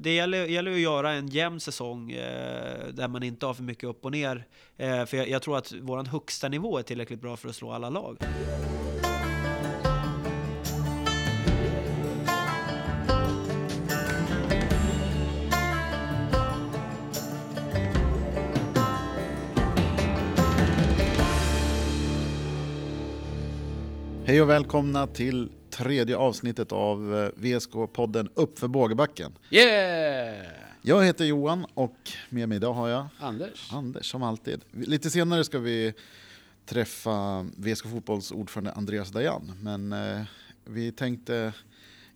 Det gäller, gäller att göra en jämn säsong eh, där man inte har för mycket upp och ner. Eh, för jag, jag, tror att vår högsta nivå är tillräckligt bra för att slå alla lag. Hej och välkomna till tredje avsnittet av eh, VSK-podden Uppför bågebacken. Yeah! Jag heter Johan och med mig idag har jag Anders. Anders som alltid. Lite senare ska vi träffa VSK Fotbolls ordförande Andreas Dajan. Men eh, vi tänkte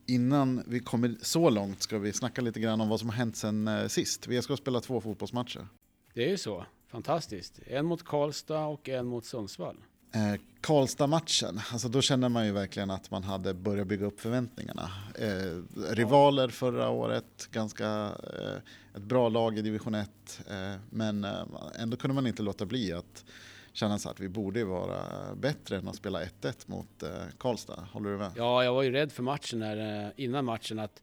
innan vi kommer så långt ska vi snacka lite grann om vad som har hänt sen eh, sist. VSK har spelat två fotbollsmatcher. Det är ju så. Fantastiskt. En mot Karlstad och en mot Sundsvall. Eh, Karlstad-matchen, alltså då känner man ju verkligen att man hade börjat bygga upp förväntningarna. Eh, rivaler förra året, ganska eh, ett bra lag i division 1. Eh, men eh, ändå kunde man inte låta bli att känna så att vi borde vara bättre än att spela 1-1 mot eh, Karlstad. Håller du med? Ja, jag var ju rädd för matchen där, eh, innan matchen att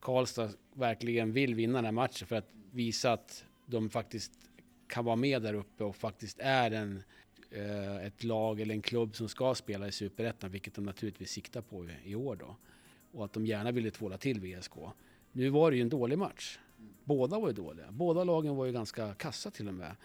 Karlstad verkligen vill vinna den här matchen för att visa att de faktiskt kan vara med där uppe och faktiskt är en Eh, Eh, ett lag eller en klubb som ska spela i Superettan, vilket de naturligtvis siktar på i år då. Och att de gärna ville tvåla till VSK. Nu var det ju en dålig match. Båda var ju dåliga. Båda lagen var ju ganska kassa till och med.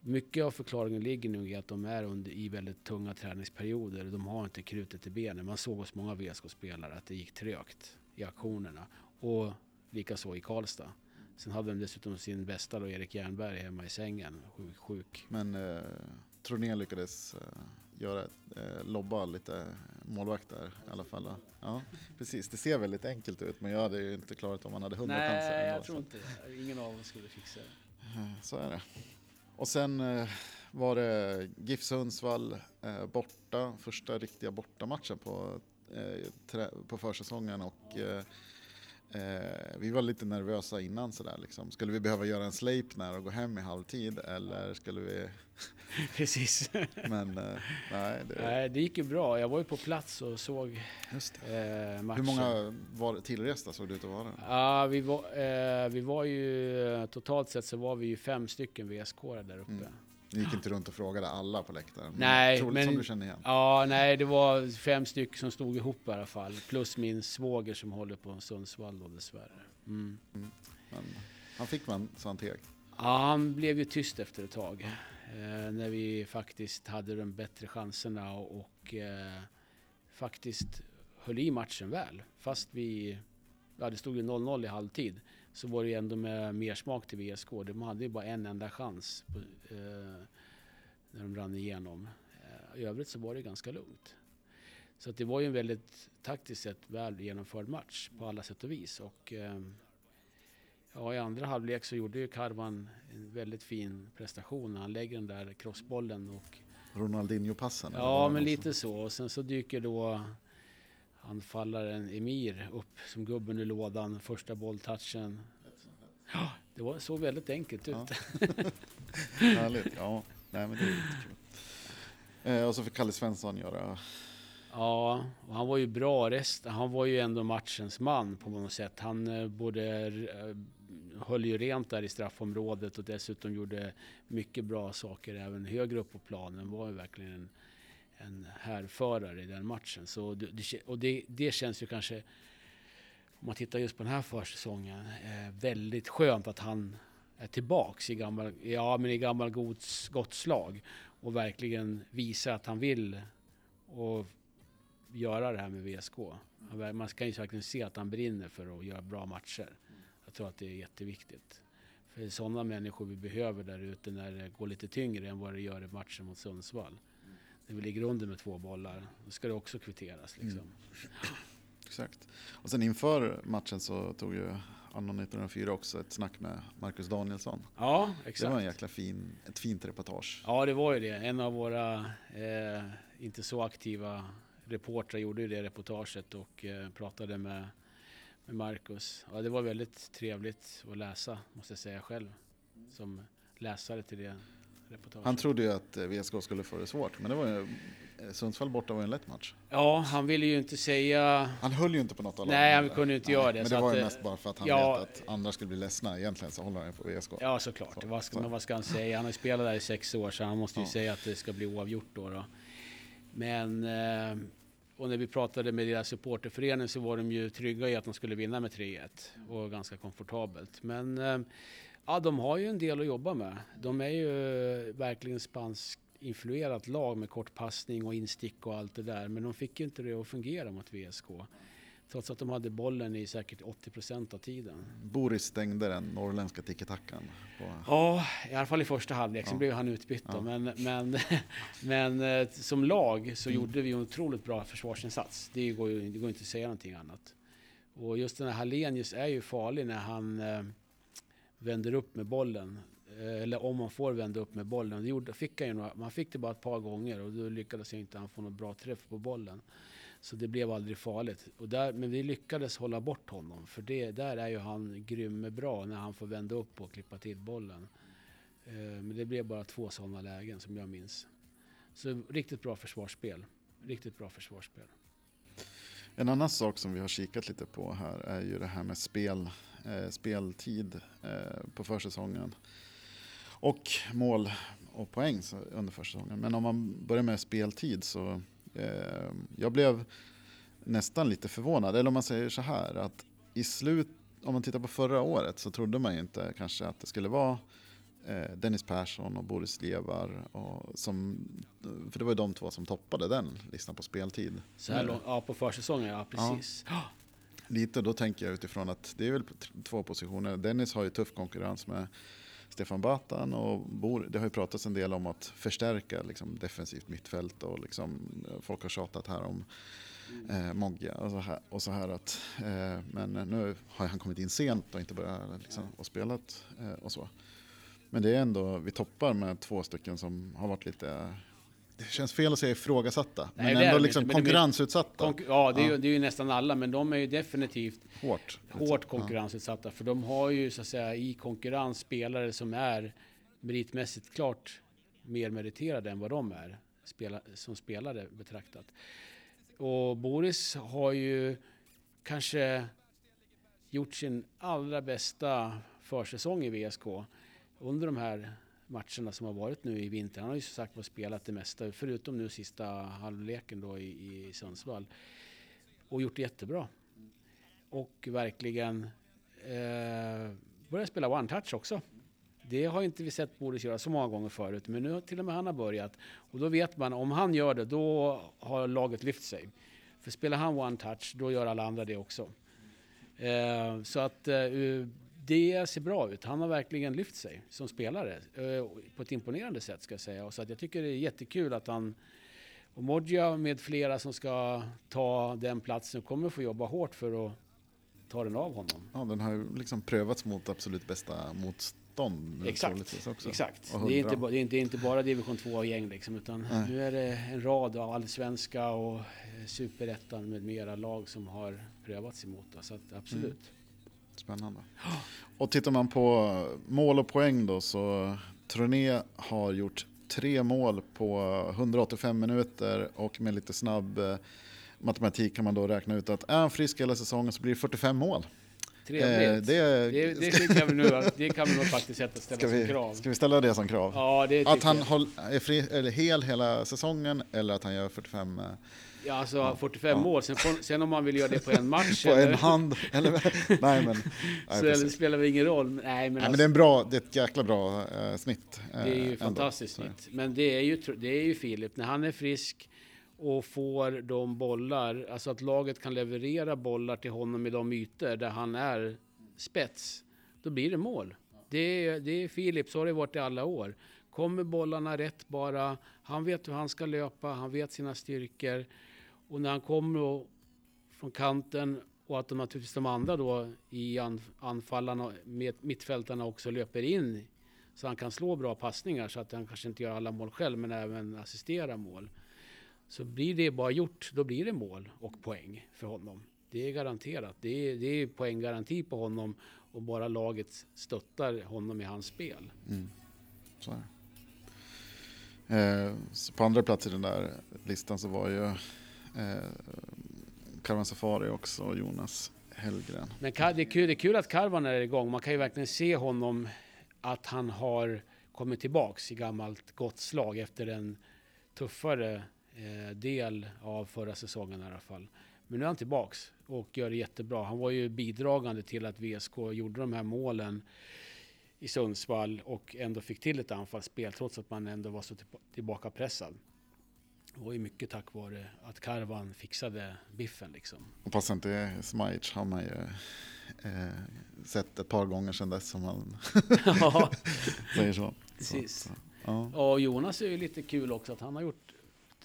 Mycket av förklaringen ligger nog i att de är under, i väldigt tunga träningsperioder. De har inte krutet i benen. Man såg hos många VSK-spelare att det gick trögt i aktionerna. Och likaså i Karlstad. Sen hade de dessutom sin bästa då, Erik Jernberg hemma i sängen, sjuk. sjuk. Men eh, Troné lyckades eh, göra, eh, lobba lite målvakt där i alla fall. Ja, precis. Det ser väldigt enkelt ut, men jag hade ju inte klarat om man hade hundra chanser. Nej, jag tror inte det. Ingen av oss skulle fixa det. Eh, så är det. Och sen var det GIF Sundsvall borta, första riktiga bortamatchen på, på försäsongen och Eh, vi var lite nervösa innan sådär liksom. Skulle vi behöva göra en Sleipner och gå hem i halvtid eller skulle vi... Precis. Men eh, nej, det... nej, det gick ju bra. Jag var ju på plats och såg eh, matchen. Hur många var tillresta såg det ut att vara? Ja, vi var, eh, vi var ju totalt sett så var vi ju fem stycken VSK där uppe. Mm. Ni gick inte runt och frågade alla på läktaren? Nej, Troligt men, som du känner igen. Ja, nej, det var fem stycken som stod ihop i alla fall. Plus min svåger som håller på Sundsvall då dessvärre. Mm. Mm. Men han fick man så han teg? Ja, han blev ju tyst efter ett tag. Eh, när vi faktiskt hade de bättre chanserna och, och eh, faktiskt höll i matchen väl. Fast vi, ja det stod ju 0-0 i halvtid så var det ju ändå med mer smak till VSK. De hade ju bara en enda chans på, eh, när de rann igenom. Eh, I övrigt så var det ganska lugnt. Så att det var ju en väldigt taktiskt sett väl genomförd match på alla sätt och vis. Och, eh, ja, I andra halvlek så gjorde ju Karvan en väldigt fin prestation. Han lägger den där crossbollen och Ronaldinho-passen? Ja, men lite så. Och sen så dyker då anfallaren Emir upp som gubben i lådan, första bolltouchen. Ja, det var, såg väldigt enkelt ut. Ja. Härligt, ja. Nej, men det är kul. Eh, och så fick Kalle Svensson göra... Ja, och han var ju bra resten. Han var ju ändå matchens man på något sätt. Han eh, både eh, höll ju rent där i straffområdet och dessutom gjorde mycket bra saker även högre upp på planen. Var ju verkligen en en härförare i den matchen. Så det, och det, det känns ju kanske, om man tittar just på den här försäsongen, eh, väldigt skönt att han är tillbaks i gammal, ja, men i gammal gods, gott slag och verkligen visar att han vill och göra det här med VSK. Man kan ju verkligen se att han brinner för att göra bra matcher. Jag tror att det är jätteviktigt. För det är sådana människor vi behöver där ute när det går lite tyngre än vad det gör i matchen mot Sundsvall vi ligger under med två bollar. Då ska det också kvitteras. Liksom. Mm. Exakt. Och sen inför matchen så tog ju anno 1904 också ett snack med Marcus Danielsson. Ja, exakt. Det var en jäkla fin, ett fint reportage. Ja, det var ju det. En av våra eh, inte så aktiva reportrar gjorde ju det reportaget och eh, pratade med, med Marcus. Ja, det var väldigt trevligt att läsa, måste jag säga själv, som läsare till det reportaget. Han trodde ju att eh, VSK skulle få det svårt, men det var ju, eh, Sundsvall borta var ju en lätt match. Ja, han ville ju inte säga... Han höll ju inte på något av Nej, han kunde ju inte göra det, Men det var att, ju eh, mest bara för att han ja. vet att andra skulle bli ledsna. Egentligen så håller han ju på VSK. Ja, såklart. Så, vad ska, så. men vad ska han säga? Han har ju spelat där i sex år, så han måste ju Ja. säga att det ska bli oavgjort då. då. Men... Eh, och när vi pratade med deras supporterförening så var de ju trygga i att de skulle vinna med 3-1 och ganska komfortabelt. Men eh, ja, de har ju en del att jobba med. De är ju verkligen spansk influerat lag med kort passning och instick och allt det där. Men de fick ju inte det att fungera mot VSK. Trots att de hade bollen i säkert 80% av tiden. Boris stängde den norrländska tiki-takan. På... Ja, i alla fall i första halvlek. Sen Ja. blev han utbytt. Ja. Men, men, men eh, som lag så Mm. gjorde vi en otroligt bra försvarsinsats. Det går ju det går inte att säga någonting annat. Och just den här Hallenius är ju farlig när han eh, vänder upp med bollen. Eh, eller om man får vända upp med bollen. Det gjorde, fick han ju några, man fick det bara ett par gånger och då lyckades jag inte han få någon bra träff på bollen. Så det blev aldrig farligt. Och där, men vi lyckades hålla bort honom. För det, där är ju han grym bra när han får vända upp och klippa till bollen. Eh, men det blev bara två sådana lägen som jag minns. Så riktigt bra försvarsspel. Riktigt bra försvarsspel. En annan sak som vi har kikat lite på här är ju det här med spel, speltid eh, på försäsongen. Och mål och poäng under försäsongen. Men om man börjar med speltid så eh, jag blev nästan lite förvånad. Eller om man säger så här att i slut, om man tittar på förra året så trodde man ju inte kanske att det skulle vara eh, Dennis Persson och Boris Levar. Och som, för det var ju de två som toppade den listan på speltid. Så här Mm. långt, ja på försäsongen, ja precis. Lite, då tänker jag utifrån att det är väl två positioner. Dennis har ju tuff konkurrens med Stefan Batan och Bor, det har ju pratats en del om att förstärka liksom, defensivt mittfält och liksom, folk har tjatat här om eh, Moggia och så här, och så här att, eh, men nu har han kommit in sent och inte börjat liksom, och spelat eh, och så. Men det är ändå, vi toppar med två stycken som har varit lite, det känns fel att säga ifrågasatta, men ändå liksom men konkurrensutsatta. Konkur- ja, det är, ju, det är ju nästan alla, men de är ju definitivt hårt. hårt konkurrensutsatta. För de har ju så att säga i konkurrens spelare som är meritmässigt klart mer meriterade än vad de är spela, som spelare betraktat. Och Boris har ju kanske gjort sin allra bästa försäsong i VSK under de här matcherna som har varit nu i vinter. Han har ju som sagt var spelat det mesta, förutom nu sista halvleken då i, i Sundsvall. Och gjort det jättebra. Och verkligen eh, börjat spela one-touch också. Det har inte vi sett Boris göra så många gånger förut, men nu har till och med han har börjat. Och då vet man, om han gör det, då har laget lyft sig. För spelar han one-touch, då gör alla andra det också. Eh, så att eh, det ser bra ut. Han har verkligen lyft sig som spelare eh, på ett imponerande sätt ska jag säga. Och så att jag tycker det är jättekul att han och Modja med flera som ska ta den platsen kommer få jobba hårt för att ta den av honom. Ja, den har ju liksom prövats mot absolut bästa motstånd. Exakt, exakt. Det är, inte, det, är inte, det är inte bara division 2-gäng liksom, utan Nej. nu är det en rad av allsvenska och eh, superettan med mera lag som har prövats emot. Så att absolut. Spännande. Och tittar man på mål och poäng då så Troné har gjort tre mål på 185 minuter och med lite snabb eh, matematik kan man då räkna ut att är han frisk hela säsongen så blir det 45 45 Trevligt. Eh, det, det, det, kan vi nu, det kan vi nog faktiskt sätta ställa ska, som vi, krav. ska vi ställa det som krav? Ja, det att han jag. är fri, eller hel hela säsongen eller att han gör 45 eh, Ja, alltså Ja. 45 Ja. mål. Sen, sen om man vill göra det på en match på eller, en hand. Eller, nej, men, nej, så precis. spelar det ingen roll. Nej, men, nej, men alltså, det är en bra, det är ett jäkla bra eh, snitt. Det är ju eh, fantastiskt ändå. snitt. Men det är ju, det är ju Filip, när han är frisk och får de bollar, alltså att laget kan leverera bollar till honom i de ytor där han är spets, då blir det mål. Det är, det är Filip, så har det varit i alla år. Kommer bollarna rätt bara, han vet hur han ska löpa, han vet sina styrkor. Och när han kommer från kanten och att de naturligtvis de andra då i anfallarna, med mittfältarna också löper in så han kan slå bra passningar så att han kanske inte gör alla mål själv men även assistera mål. Så blir det bara gjort, då blir det mål och poäng för honom. Det är garanterat. Det är, det är poänggaranti på honom och bara laget stöttar honom i hans spel. Mm. Så är det. Eh, på andra plats i den där listan så var ju eh, Karvan Safari också och Jonas Hellgren. Men det är, kul, det är kul att Karvan är igång. Man kan ju verkligen se honom att han har kommit tillbaks i gammalt gott slag efter en tuffare eh, del av förra säsongen i alla fall. Men nu är han tillbaks och gör det jättebra. Han var ju bidragande till att VSK gjorde de här målen i Sundsvall och ändå fick till ett anfallsspel trots att man ändå var så tillbaka pressad. Det var ju mycket tack vare att Karvan fixade biffen liksom. Och passar inte Smajic har man ju eh, sett ett par gånger sedan dess som man säger så. Precis. Så, ja. Och Jonas är ju lite kul också att han har gjort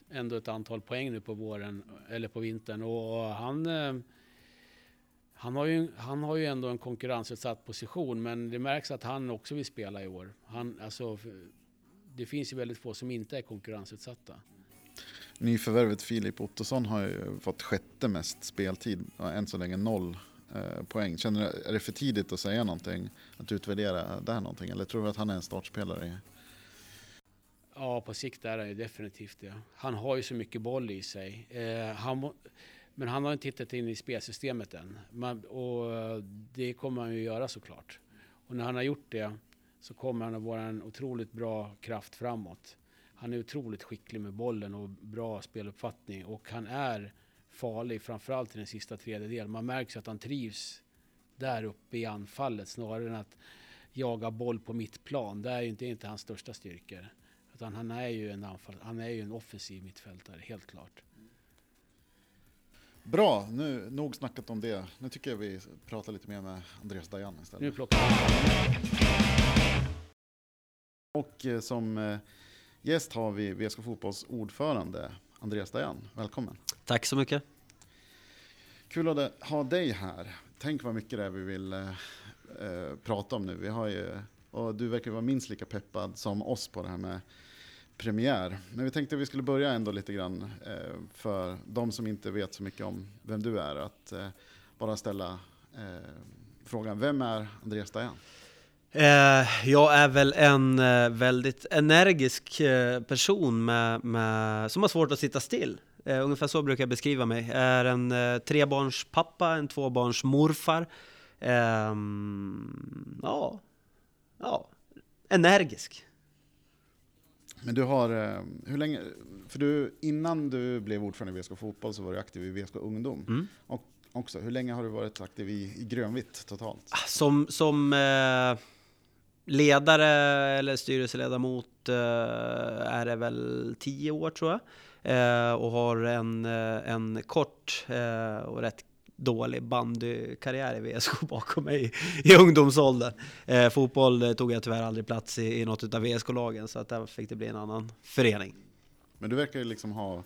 ändå ett antal poäng nu på våren eller på vintern och han eh, han har, ju, han har ju ändå en konkurrensutsatt position, men det märks att han också vill spela i år. Han, alltså, det finns ju väldigt få som inte är konkurrensutsatta. Nyförvärvet Filip Ottosson har ju fått sjätte mest speltid och än så länge noll eh, poäng. Känner du, är det för tidigt att säga någonting, att utvärdera där någonting? Eller tror du att han är en startspelare? Ja, på sikt är han ju definitivt det. Han har ju så mycket boll i sig. Eh, han, men han har inte hittat in i spelsystemet än. Man, och eh, det kommer han ju göra såklart. Och när han har gjort det så kommer han att vara en otroligt bra kraft framåt. Han är otroligt skicklig med bollen och bra speluppfattning och han är farlig, framförallt i den sista tredjedelen. Man märker att han trivs där uppe i anfallet snarare än att jaga boll på mittplan. Det är inte, inte hans största styrkor. Utan han är ju en anfall, han är ju en offensiv mittfältare, helt klart. Bra, nu nog snackat om det. Nu tycker jag vi pratar lite mer med Andreas Dajan istället. Nu plockar Och eh, som eh, gäst har vi VSK Fotbolls ordförande Andreas Dajan. Välkommen. Tack så mycket. Kul att ha dig här. Tänk vad mycket det är vi vill eh, eh, prata om nu. Vi har ju, och du verkar vara minst lika peppad som oss på det här med premiär. Men vi tänkte att vi skulle börja ändå lite grann eh, för de som inte vet så mycket om vem du är. Att eh, bara ställa eh, frågan, vem är Andreas Dajan? Eh, jag är väl en eh, väldigt energisk eh, person med, med, som har svårt att sitta still. ungefär så brukar jag beskriva mig. Jag är en trebarnspappa, en tvåbarnsmorfar. Ehm, ja, ja, energisk. Men du har, hur länge, för du, innan du blev ordförande i VSK Fotboll så var du aktiv i VSK Ungdom. Mm. Och också, hur länge har du varit aktiv i, i grönvitt totalt? Ah, som, som eh, ledare eller styrelseledamot eh, är det väl tio år tror jag. Eh, och har en, eh, en kort och rätt dålig bandykarriär i VSK bakom mig i, ungdomsåldern. Eh, fotboll tog jag tyvärr aldrig plats i, i något av VSK-lagen så att där fick det bli en annan förening. Men du verkar ju liksom ha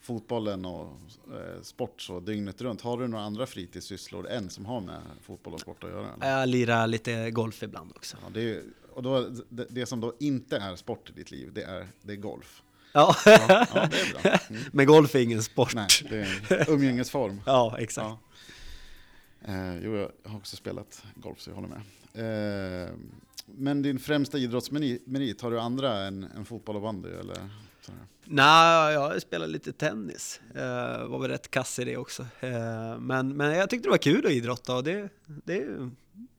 fotbollen och eh, sport så dygnet runt. Har du några andra fritidssysslor än som har med fotboll och sport att göra? Eller? Jag lirar lite golf ibland också. Ja, det, är, och då, det, det, som då inte är sport i ditt liv, det är, det är golf. Ja. ja, ja det är bra. Mm. Men golf är ingen sport. Nej, det är umgängesform. ja, exakt. Ja. Eh, jo, jag har också spelat golf så jag håller med. Eh, men din främsta idrottsmerit, har du andra än, än fotboll och bandy? Eller? Nej, jag spelade lite tennis. Eh, var väl rätt kass i det också. Eh, men, men jag tyckte det var kul att idrotta och det, det är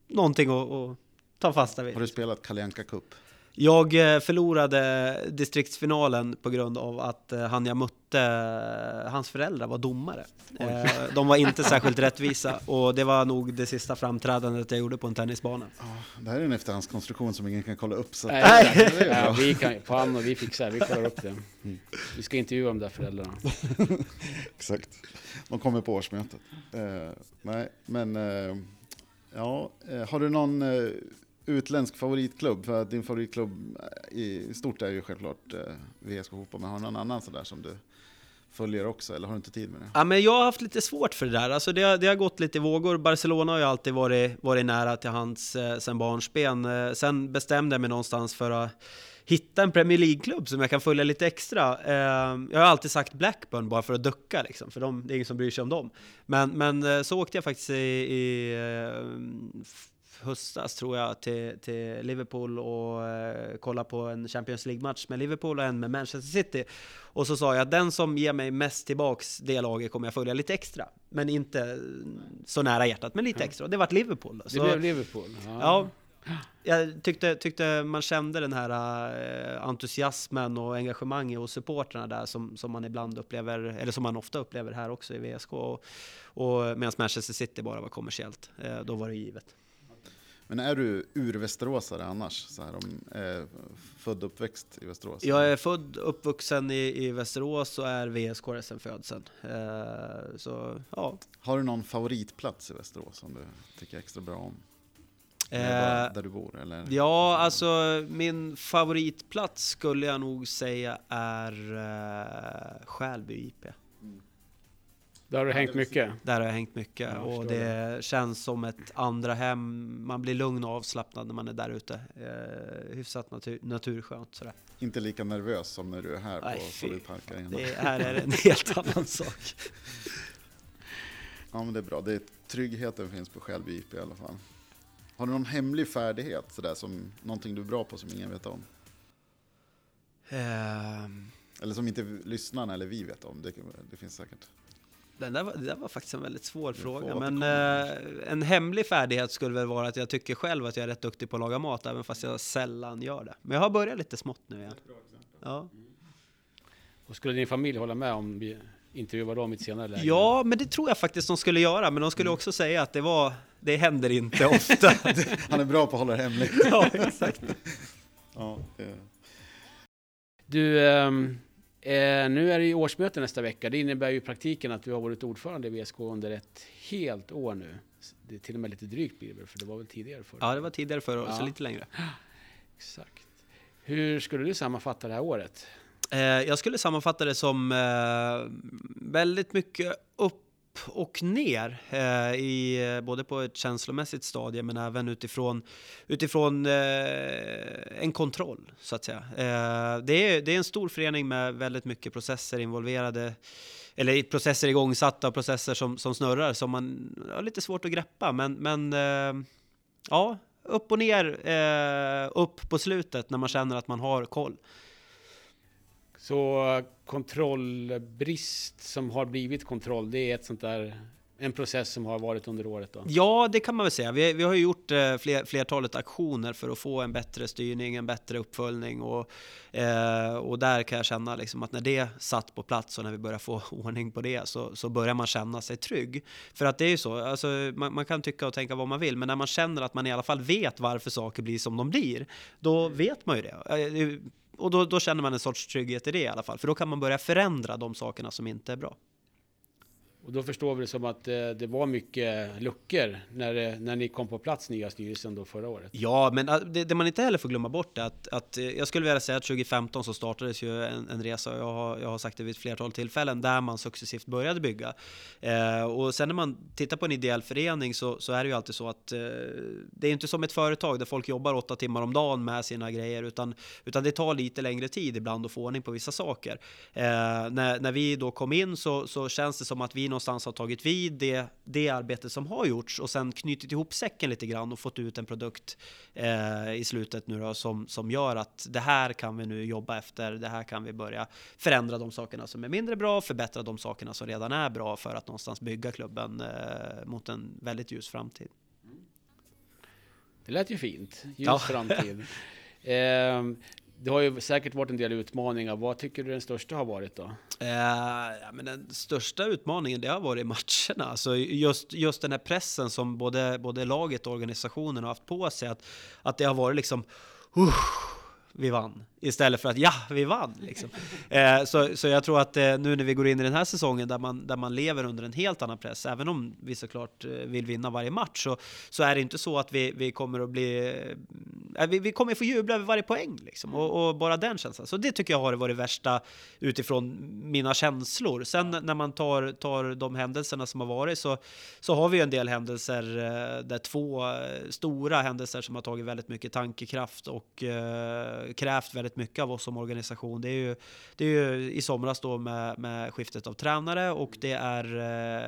någonting att, att ta fasta vid. Har du spelat Kalle Cup? Jag eh, förlorade distriktsfinalen på grund av att eh, han jag mötte, eh, hans föräldrar var domare. Oj. De var inte särskilt rättvisa och det var nog det sista framträdandet jag gjorde på en tennisbana. Ja, det här är en efterhandskonstruktion som ingen kan kolla upp. Så Nej, Nej vi kan, på han och vi fixar, vi kollar upp det. Mm. Vi ska intervjua de där föräldrarna. Exakt, de kommer på årsmötet. Uh, nej, men uh, ja, har du någon uh, utländsk favoritklubb? För att din favoritklubb i stort är ju självklart eh, VSK Fotboll, men har du någon annan sådär som du följer också, eller har du inte tid med det? Ja, men jag har haft lite svårt för det där. Alltså det, har, det har gått lite i vågor. Barcelona har ju alltid varit, varit nära till hans eh, sen barnsben. Eh, sen bestämde jag mig någonstans för att hitta en Premier League-klubb som jag kan följa lite extra. Eh, jag har alltid sagt Blackburn bara för att ducka, liksom, för de, det är ingen som bryr sig om dem. Men, men eh, så åkte jag faktiskt i, i eh, höstas tror jag till, till Liverpool och eh, kolla på en Champions League-match med Liverpool och en med Manchester City. Och så sa jag att den som ger mig mest tillbaks det laget kommer jag följa lite extra. Men inte så nära hjärtat, men lite extra. Det vart Liverpool. Det blev Liverpool? Ja. ja. Jag tyckte, tyckte man kände den här uh, entusiasmen och engagemanget hos supportrarna där som, som man ibland upplever, eller som man ofta upplever här också i VSK. Och, och medan Manchester City bara var kommersiellt, uh, då var det givet. Men är du urvästeråsare annars? Så här, om, eh, född och uppväxt i Västerås? Jag är född uppvuxen i, i Västerås och är VSK sen födseln. Eh, så, ja. Har du någon favoritplats i Västerås som du tycker extra bra om? Eh, där du bor? Eller? Ja, alltså min favoritplats skulle jag nog säga är eh, Skälby IP. Där har du hängt mycket? Där har jag hängt mycket jag och det, det, känns som ett andra hem. Man blir lugn och avslappnad när man är där ute. Eh, hyfsat natur, naturskönt sådär. Inte lika nervös som när du är här Nej, på Solidpark Det här är en helt annan sak. Ja men det är bra. Det är, tryggheten finns på Skälby IP i alla fall. Har du någon hemlig färdighet sådär som någonting du är bra på som ingen vet om? Um, eller som inte lyssnarna eller vi vet om. Det, det finns säkert. Den där, var, det där var faktiskt en väldigt svår fråga. Men eh, en hemlig färdighet skulle väl vara att jag tycker själv att jag är rätt duktig på att laga mat, även fast jag sällan gör det. Men jag har börjat lite smått nu igen. Ja. Och skulle din familj hålla med om vi intervjuar dem i ett senare läge? Ja, men det tror jag faktiskt de skulle göra. Men de skulle mm. också säga att det var, det händer inte ofta. Han är bra på att hålla det hemligt. ja, exakt. ja, det... Du, um Eh, nu är det ju årsmöte nästa vecka. Det innebär ju i praktiken att du har varit ordförande i VSK under ett helt år nu. Det är till och med lite drygt blir det för det var väl tidigare förra Ja, det var tidigare förra året, ja. så lite längre. Exakt. Hur skulle du sammanfatta det här året? Eh, jag skulle sammanfatta det som eh, väldigt mycket upp och ner, eh, i, eh, både på ett känslomässigt stadie men även utifrån, utifrån eh, en kontroll, så att säga. Eh, det, är, det är en stor förening med väldigt mycket processer involverade, eller processer igångsatta och processer som, som snurrar som man har lite svårt att greppa. Men, men eh, ja, upp och ner, eh, upp på slutet när man känner att man har koll. Så kontrollbrist som har blivit kontroll, det är ett sånt där en process som har varit under året då? Ja, det kan man väl säga. Vi, vi har ju gjort eh, fler, flertalet aktioner för att få en bättre styrning, en bättre uppföljning och, eh, och där kan jag känna liksom att när det satt på plats och när vi börjar få ordning på det så, så börjar man känna sig trygg. För att det är ju så, alltså, man, man, kan tycka och tänka vad man vill, men när man känner att man i alla fall vet varför saker blir som de blir, då vet man ju det. Och då, då känner man en sorts trygghet i det i alla fall, för då kan man börja förändra de sakerna som inte är bra. Och då förstår vi det som att eh, det var mycket luckor när, när ni kom på plats, nya styrelsen då förra året. Ja, men eh, det, det man inte heller får glömma bort är att, att eh, jag skulle vilja säga att 2015 så startades ju en, en resa, jag har, jag har sagt det vid ett flertal tillfällen, där man successivt började bygga. Eh, och sen när man tittar på en ideell förening så, så är det ju alltid så att eh, det är inte som ett företag där folk jobbar åtta timmar om dagen med sina grejer, utan, utan det tar lite längre tid ibland att få ordning på vissa saker. Eh, när, när vi då kom in så, så känns det som att vi någonstans har tagit vid det, det arbete som har gjorts och sen knutit ihop säcken lite grann och fått ut en produkt eh, i slutet nu då som, som gör att det här kan vi nu jobba efter. Det här kan vi börja förändra de sakerna som är mindre bra, förbättra de sakerna som redan är bra för att någonstans bygga klubben eh, mot en väldigt ljus framtid. Det lät ju fint. Ljus ja. framtid. Eh, det har ju säkert varit en del utmaningar. Vad tycker du den största har varit då? Eh, ja, men den största utmaningen det har varit matcherna. Alltså just, just den här pressen som både, både laget och organisationen har haft på sig. Att, att det har varit liksom... Uh, vi vann. Istället för att ja, vi vann. Liksom. Eh, så, så jag tror att eh, nu när vi går in i den här säsongen där man, där man lever under en helt annan press, även om vi såklart eh, vill vinna varje match, så, så är det inte så att vi, vi kommer att bli äh, vi, vi kommer få jubla över varje poäng liksom, och, och, bara den känslan. Så det tycker jag har varit värsta utifrån mina känslor. Sen när man tar, tar de händelserna som har varit så, så har vi en del händelser eh, där två eh, stora händelser som har tagit väldigt mycket tankekraft och eh, krävt väldigt mycket av oss som organisation. Det är ju, det är ju i somras då med, med skiftet av tränare och det är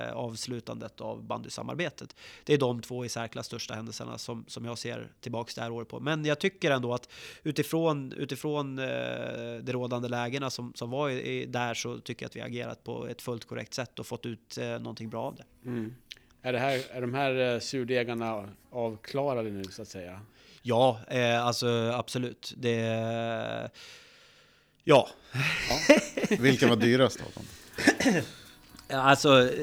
eh, avslutandet av bandysamarbetet. Det är de två i särklass största händelserna som, som jag ser tillbaks det här året på. Men jag tycker ändå att utifrån, utifrån eh, de rådande lägena som, som var i, i, där så tycker jag att vi agerat på ett fullt korrekt sätt och fått ut eh, någonting bra av det. Mm. Är, det här, är de här eh, surdegarna avklarade nu så att säga? Ja, eh, alltså absolut. Det... Ja. ja. Vilka var dyrast av dem? alltså...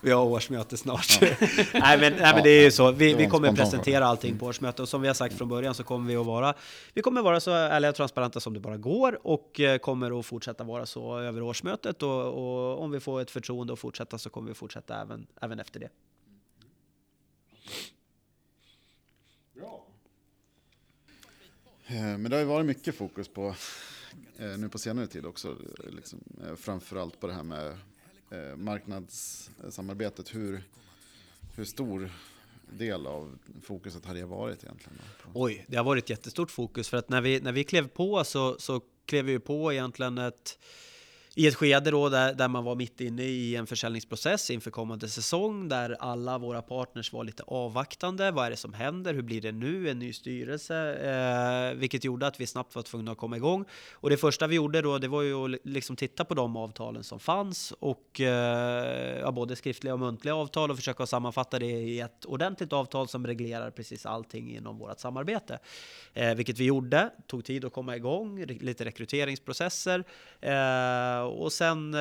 vi har årsmöte snart. Ja. nej, men, nej men det är ju så. Vi, vi kommer presentera allting på årsmötet och som vi har sagt från början så kommer vi att vara Vi kommer vara så ärliga och transparenta som det bara går och eh, kommer att fortsätta vara så över årsmötet och, och om vi får ett förtroende att fortsätta så kommer vi fortsätta även, även efter det. Bra. Eh, Eh, men det har ju varit mycket fokus på eh, nu på senare tid också, liksom, eh, framförallt på det här med marknadssamarbetet, hur, hur stor del av fokuset har det varit egentligen? Oj, det har varit jättestort fokus för att när vi, när vi klev på så, så klev vi på egentligen ett i ett skede då där, där man var mitt inne i en försäljningsprocess inför kommande säsong där alla våra partners var lite avvaktande. Vad är det som händer? Hur blir det nu? En ny styrelse, eh, vilket gjorde att vi snabbt var tvungna att komma igång. Och det första vi gjorde då, det var ju att liksom titta på de avtalen som fanns och eh, ja, både skriftliga och muntliga avtal och försöka sammanfatta det i ett ordentligt avtal som reglerar precis allting inom vårt samarbete. Eh, vilket vi gjorde, tog tid att komma igång, lite rekryteringsprocesser. Eh, och sen eh,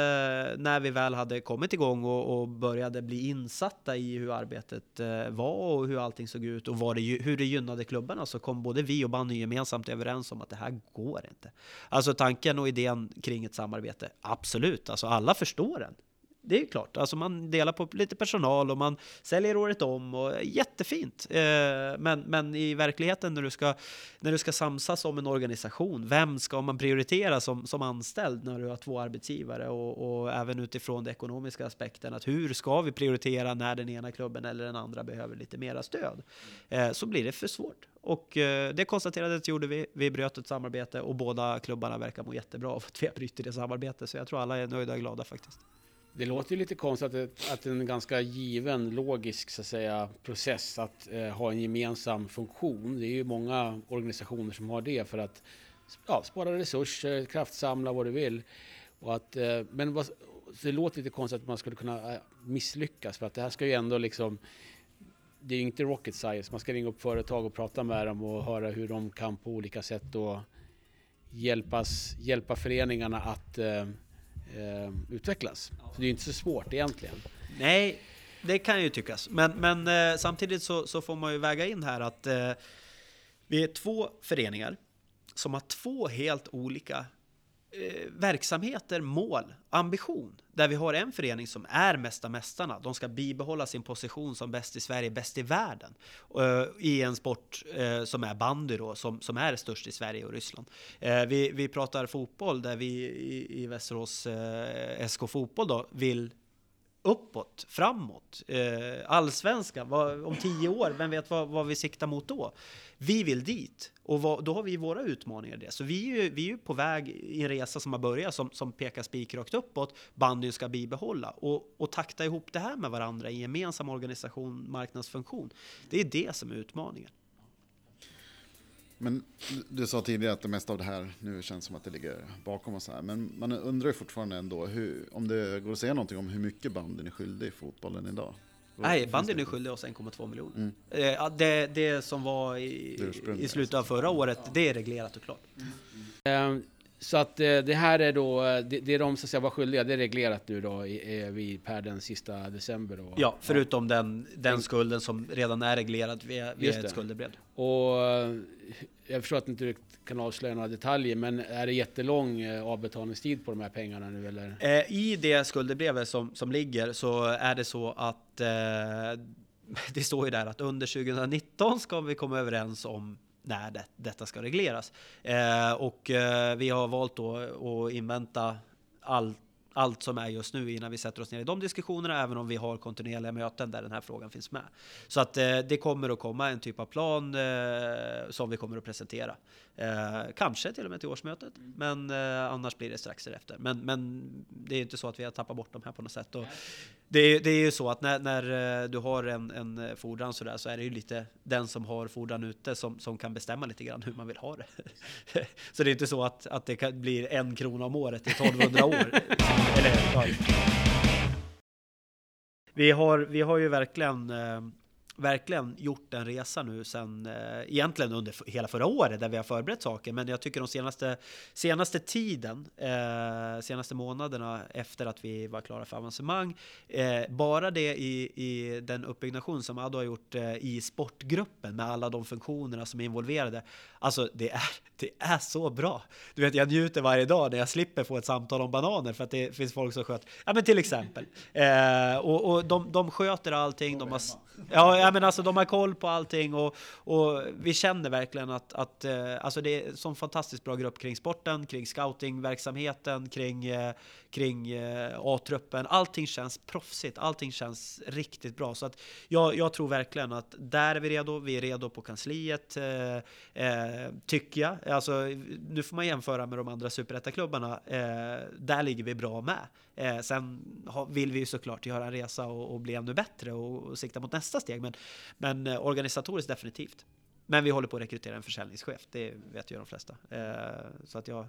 när vi väl hade kommit igång och, och började bli insatta i hur arbetet eh, var och hur allting såg ut och det, hur det gynnade klubbarna så kom både vi och Banny gemensamt överens om att det här går inte. Alltså tanken och idén kring ett samarbete, absolut, alltså alla förstår den det är ju klart, alltså man delar på lite personal och man säljer året om och jättefint. Eh, men, men i verkligheten när du, ska, när du ska samsas om en organisation, vem ska man prioritera som, som anställd när du har två arbetsgivare och, och även utifrån den ekonomiska aspekten att hur ska vi prioritera när den ena klubben eller den andra behöver lite mera stöd? Eh, så blir det för svårt. Och eh, det konstaterandet gjorde vi. Vi bröt ett samarbete och båda klubbarna verkar må jättebra av att vi har brutit det samarbetet. Så jag tror alla är nöjda och glada faktiskt. Det låter ju lite konstigt att, att en ganska given, logisk så att säga, process att eh, ha en gemensam funktion. Det är ju många organisationer som har det för att ja, spara resurser, kraftsamla, vad du vill. Och att, eh, men vad, det låter lite konstigt att man skulle kunna eh, misslyckas för att det här ska ju ändå liksom det är ju inte rocket science. Man ska ringa upp företag och prata med dem och höra hur de kan på olika sätt då hjälpas, hjälpa föreningarna att eh, eh, utvecklas. Så det är ju inte så svårt egentligen. Nej, det kan ju tyckas. Men, men eh, samtidigt så, så, får man ju väga in här att eh, vi är två föreningar som har två helt olika eh, verksamheter, mål, ambition. Där vi har en förening som är mesta Mästarna. De ska bibehålla sin position som bäst i Sverige, bäst i världen. Eh, I en sport eh, som är bandy då, som, som är störst i Sverige och Ryssland. Eh, vi, vi pratar fotboll där vi i, i Västerås eh, SK Fotboll då vill uppåt, framåt, eh, allsvenskan, om tio år, vem vet vad, vad, vi siktar mot då? Vi vill dit och vad, då har vi våra utmaningar i det. Så vi är ju, vi är på väg i en resa som har börjat som, som pekar spikrakt uppåt. Bandyn ska bibehålla och, och takta ihop det här med varandra i en gemensam organisation, marknadsfunktion. Det är det som är utmaningen. Men du sa tidigare att det mesta av det här nu känns som att det ligger bakom oss här. Men man undrar ju fortfarande ändå hur, om det går att säga någonting om hur mycket bandyn är skyldig i fotbollen idag. Nej, bandyn är skyldig oss 1,2 miljoner. Mm. Eh, det, det som var i, i slutet av förra året, det är reglerat och klart. Mm. Så att eh, det här är då, det, det är de som ska vara skyldiga, det är reglerat nu då vid per den sista december då? Ja, förutom ja. den, den skulden som redan är reglerad via, via ett skuldebrev. Och jag förstår att du inte kan avslöja några detaljer, men är det jättelång eh, avbetalningstid på de här pengarna nu eller? I det skuldebrevet som, som ligger så är det så att eh, det står ju där att under 2019 ska vi komma överens om när det, detta ska regleras. Eh, och eh, vi har valt då att invänta allt allt som är just nu innan vi sätter oss ner i de diskussionerna, även om vi har kontinuerliga möten där den här frågan finns med. Så att eh, det kommer att komma en typ av plan eh, som vi kommer att presentera. Eh, kanske till och med till årsmötet, men eh, annars blir det strax därefter. Men, men det är inte så att vi har tappat bort dem här på något sätt. Och det, är, det är ju så att när, när eh, du har en, en fordran så där så är det ju lite den som har fordran ute som, som kan bestämma lite grann hur man vill ha det. så det är inte så att, att det kan, blir en krona om året i 1200 år. Eller, ja. Vi har, vi har ju verkligen eh, verkligen gjort en resa nu sen eh, egentligen under hela förra året där vi har förberett saker. Men jag tycker de senaste, senaste tiden, eh, senaste månaderna efter att vi var klara för avancemang, eh, bara det i, i den uppbyggnation som Ado har gjort eh, i sportgruppen med alla de funktionerna som är involverade. Alltså det är, det är så bra. Du vet, jag njuter varje dag när jag slipper få ett samtal om bananer för att det finns folk som sköter, ja men till exempel. Eh, och, och de, de sköter allting, de har, ja, Nej men alltså de har koll på allting och, och vi känner verkligen att, att eh, alltså det är en sån fantastiskt bra grupp kring sporten, kring scoutingverksamheten, kring, eh, kring eh, A-truppen. Allting känns proffsigt, allting känns riktigt bra. Så att jag, jag tror verkligen att där är vi redo. Vi är redo på kansliet, eh, eh, tycker jag. Alltså, nu får man jämföra med de andra superettaklubbarna. Eh, där ligger vi bra med. Eh, sen vill vi ju såklart göra en resa och, och bli ännu bättre och, och sikta mot nästa steg. Men, men eh, organisatoriskt definitivt. Men vi håller på att rekrytera en försäljningschef, det vet ju de flesta. Eh, så att jag,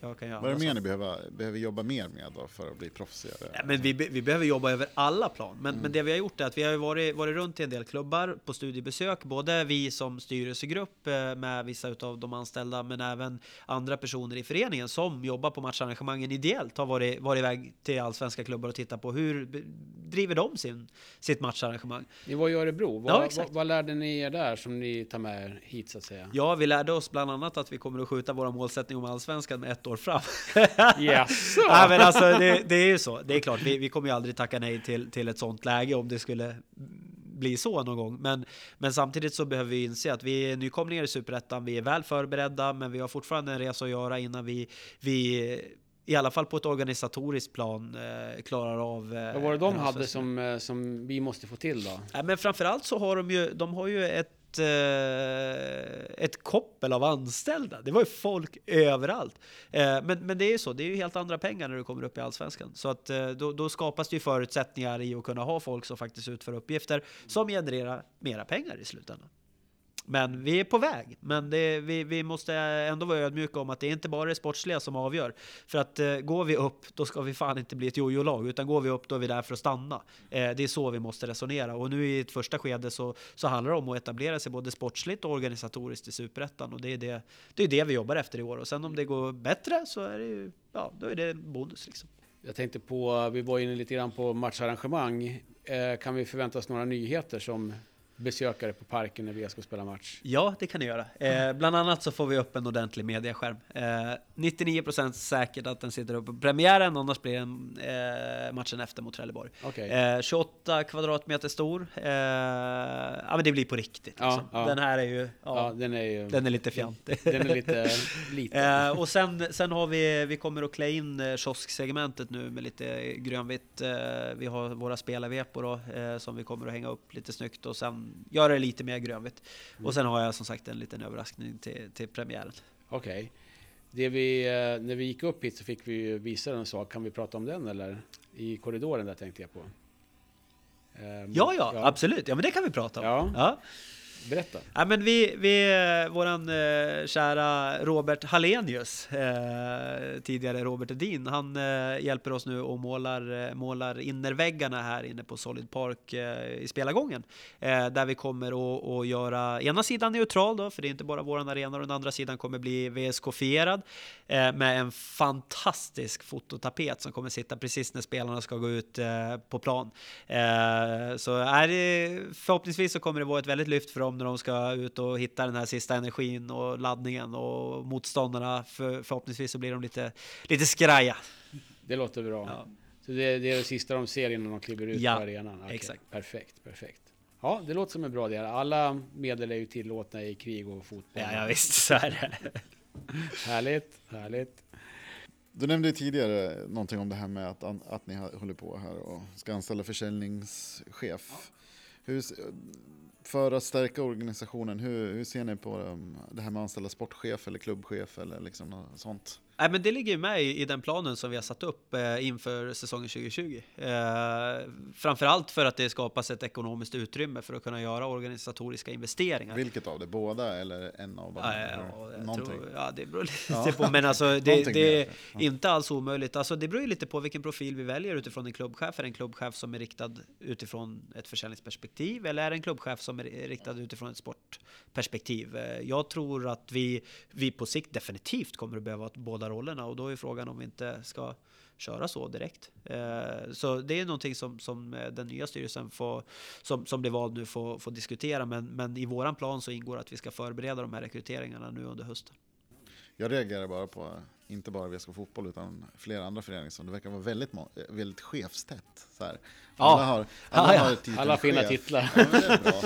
jag kan göra Vad är det mer ni behöver, behöver jobba mer med då för att bli proffsigare? Ja, men vi, vi behöver jobba över alla plan. Men, mm. men det vi har gjort är att vi har varit, varit runt i en del klubbar på studiebesök. Både vi som styrelsegrupp eh, med vissa av de anställda, men även andra personer i föreningen som jobbar på matcharrangemangen ideellt har varit, varit iväg till allsvenska klubbar och tittat på hur driver de sin, sitt matcharrangemang. Ni var i Örebro. Vad, ja, vad, vad, lärde ni er där som ni tar med er hit så att säga? Ja, vi lärde oss bland annat att vi kommer att skjuta våra målsättning om allsvenskan med ett år fram. Yes. nej, men alltså, det, det, är ju så. Det är klart, vi, vi kommer ju aldrig tacka nej till, till ett sånt läge om det skulle bli så någon gång. Men, men samtidigt så behöver vi inse att vi är nykomlingar i Superettan. Vi är väl förberedda, men vi har fortfarande en resa att göra innan vi, vi i alla fall på ett organisatoriskt plan eh, klarar av. Eh, Vad var det de hade som, eh, som vi måste få till då? Ja, men framförallt så har de ju, de har ju ett ett, eh, ett koppel av anställda. Det var ju folk överallt. Eh, men, men det är ju så, det är ju helt andra pengar när du kommer upp i Allsvenskan. Så att eh, då, då skapas det ju förutsättningar i att kunna ha folk som faktiskt utför uppgifter som genererar mera pengar i slutändan. Men vi är på väg. Men det, vi, vi måste ändå vara ödmjuka om att det är inte bara det sportsliga som avgör. För att eh, går vi upp, då ska vi fan inte bli ett jojo-lag. Utan går vi upp, då är vi där för att stanna. Eh, det är så vi måste resonera. Och nu i ett första skede så, så handlar det om att etablera sig både sportsligt och organisatoriskt i Superettan. Och det är det, det är det vi jobbar efter i år. Och sen om det går bättre så är det ju, ja, då är det en bonus liksom. Jag tänkte på, vi var inne lite grann på matcharrangemang. Eh, kan vi förvänta oss några nyheter som besökare på parken när vi ska spela match? Ja, det kan ni göra. Eh, bland annat så får vi upp en ordentlig mediaskärm. Eh, 99% säkert att den sitter uppe på premiären, annars blir det eh, matchen efter mot Trelleborg. Okay. Eh, 28 kvadratmeter stor. Eh, ja, men det blir på riktigt. Liksom. Ja. Den här är ju, ja, ja, den, är ju den är lite fjantig. Den är lite liten. Eh, och sen, sen har vi, vi kommer att klä in kiosksegmentet nu med lite grönvitt. vi har våra spelarvepor då, som vi kommer att hänga upp lite snyggt och sen göra det lite mer grönvitt. Mm. Och sen har jag som sagt en liten överraskning till, till premiären. Okej. Okay. Det vi, eh, när vi gick upp hit så fick vi visa en sak. Kan vi prata om den eller? I korridoren där tänkte jag på. Um, ja, ja, ja, absolut. Ja, men det kan vi prata om. Ja. ja. Berätta. Ja, men vi, vi, våran eh, kära Robert Hallenius, eh, tidigare Robert Edin, han eh, hjälper oss nu och målar, eh, målar innerväggarna här inne på Solid Park eh, i spelargången. Eh, där vi kommer att göra ena sidan neutral då, för det är inte bara våran arena, och den andra sidan kommer bli VSK-fierad eh, med en fantastisk fototapet som kommer sitta precis när spelarna ska gå ut eh, på plan. så är det, förhoppningsvis så kommer det vara ett väldigt lyft för dem när de ska ut och hitta den här sista energin och laddningen och motståndarna för, förhoppningsvis så blir de lite, lite skraja. Det låter bra. Ja. Så det, det, är det sista de ser innan de kliver ut ja, på arenan? Okay. exakt. Perfekt, perfekt. Ja, det låter som en bra idé. Alla medel är ju tillåtna i krig och fotboll. Ja, ja visst, så är det. härligt, härligt. Du nämnde tidigare någonting om det här med att, att ni håller på här och ska anställa försäljningschef. Hur, för att stärka organisationen, hur, hur ser ni på um, det här med att anställa sportchef eller klubbchef eller liksom något sånt? Nej, men det ligger ju med i, i, den planen som vi har satt upp eh, inför säsongen 2020. Eh, framförallt för att det skapas ett ekonomiskt utrymme för att kunna göra organisatoriska investeringar. Vilket av det? Båda eller en av dem? Ja, ja, tror, ja det beror lite på. Men alltså, det, det är inte alls omöjligt. Alltså, det beror ju lite på vilken profil vi väljer utifrån en klubbchef. Är det en klubbchef som är riktad utifrån ett försäljningsperspektiv eller är det en klubbchef som är riktad utifrån ett sportperspektiv? Eh, jag tror att vi, vi på sikt definitivt kommer att behöva båda rollerna och då är frågan om vi inte ska köra så direkt. Eh, så det är någonting som, som eh, den nya styrelsen får, som, som blir vald nu får, får diskutera. Men, men i våran plan så ingår att vi ska förbereda de här rekryteringarna nu under hösten. Jag reagerar bara på, inte bara VSK Fotboll utan flera andra föreningar som det verkar vara väldigt, väldigt chefstätt. Så här. Alla, ja. har, alla, ja, har alla fina chef. titlar. Ja, men det är bra.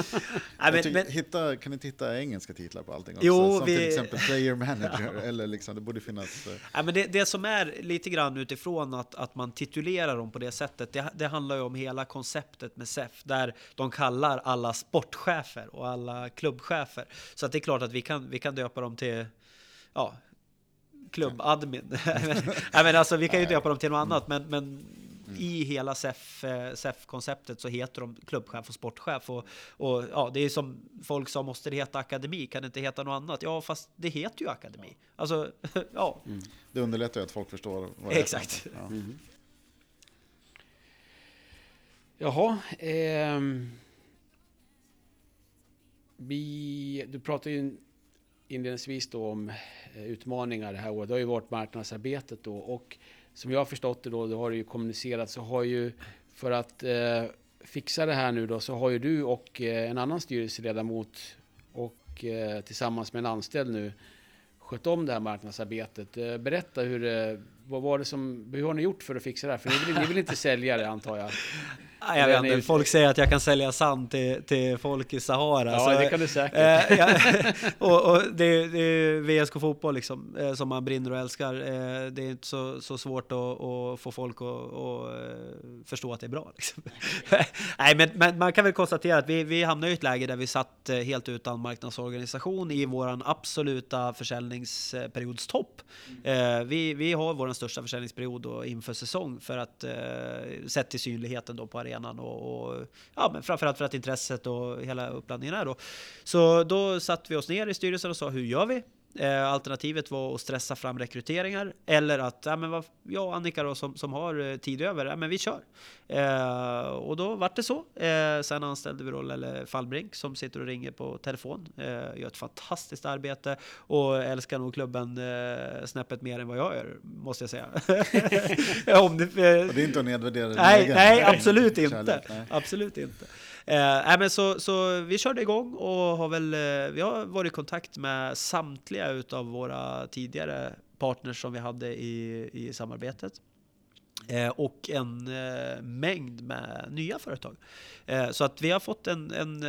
Men, men, hitta, kan ni titta engelska titlar på allting också? Jo, som vi... till exempel player manager. eller liksom, det borde finnas... Eh, men det, det som är lite grann utifrån att, att man titulerar dem på det sättet, det, det handlar ju om hela konceptet med SEF, där de kallar alla sportchefer och alla klubbchefer. Så att det är klart att vi kan, vi kan döpa dem till ja, klubbadmin. Nej, men alltså, vi kan ju döpa dem till något annat, men, men mm. i hela SEF-konceptet så heter de klubbchef och sportchef. Och, och, ja, det är som folk sa, måste det heta akademi? Kan det inte heta något annat? Ja, fast det heter ju akademi. Alltså, ja. Mm. Det underlättar ju att folk förstår vad det Exakt. Ja. Mm. Jaha. Eh, vi, du pratar ju inledningsvis då om eh, utmaningar det här året. Det har ju varit marknadsarbetet då och som jag har förstått det då, det har det ju kommunicerat, så har ju för att eh, fixa det här nu då så har ju du och eh, en annan styrelseledamot och eh, tillsammans med en anställd nu skött om det här marknadsarbetet. Eh, berätta hur, eh, vad var det som, hur har ni gjort för att fixa det här? För ni vill, ni vill inte sälja det antar jag? Ah, jag vet inte, folk säger att jag kan sälja sand till, till folk i Sahara. Ja, så, det kan du säkert. Äh, ja, och, och det, det, är VSK Fotboll liksom, eh, som man brinner och älskar. Eh, det är inte så, så svårt att, att få folk att, att förstå att det är bra. Liksom. Nej, men, men, man kan väl konstatera att vi, vi hamnade i ett läge där vi satt helt utan marknadsorganisation i vår absoluta försäljningsperiodstopp. Mm. Vi, vi har vår största försäljningsperiod inför säsong för att eh, sett till synligheten då på arenan arenan och, och ja, men framförallt för att intresset och hela uppladdningen är då. Så då satte vi oss ner i styrelsen och sa hur gör vi? Eh, alternativet var att stressa fram rekryteringar eller att ja, men vad, jag och Annika då, som, som har eh, tid över, ja, men vi kör. Eh, och då vart det så. Eh, sen anställde vi då Lelle Fallbrink som sitter och ringer på telefon. Eh, gör ett fantastiskt arbete och älskar nog klubben eh, snäppet mer än vad jag gör, måste jag säga. Om det, eh, det är inte att nedvärdera nej, nej, absolut inte. nej. Absolut inte. Eh, men så, så vi körde igång och har väl, eh, vi har varit i kontakt med samtliga utav våra tidigare partners som vi hade i, i samarbetet. Eh, och en eh, mängd med nya företag. Eh, så att vi har fått en, en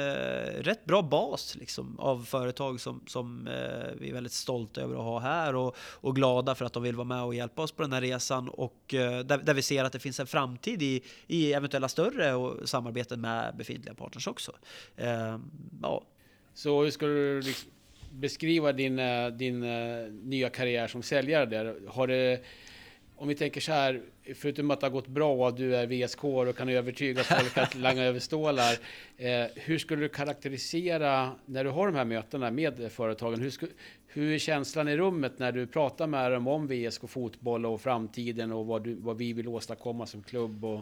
rätt bra bas liksom, av företag som, som vi är väldigt stolta över att ha här och, och glada för att de vill vara med och hjälpa oss på den här resan och där, där vi ser att det finns en framtid i, i eventuella större och samarbeten med befintliga partners också. ja. Så hur ska du liksom beskriva din, din nya karriär som säljare där? Har det om vi tänker så här, förutom att det har gått bra och du är VSK och kan övertyga folk att langa över stålar. Eh, hur skulle du karaktärisera, när du har de här mötena med företagen, hur, sku, hur är känslan i rummet när du pratar med dem om VSK fotboll och framtiden och vad, du, vad vi vill åstadkomma som klubb? Och,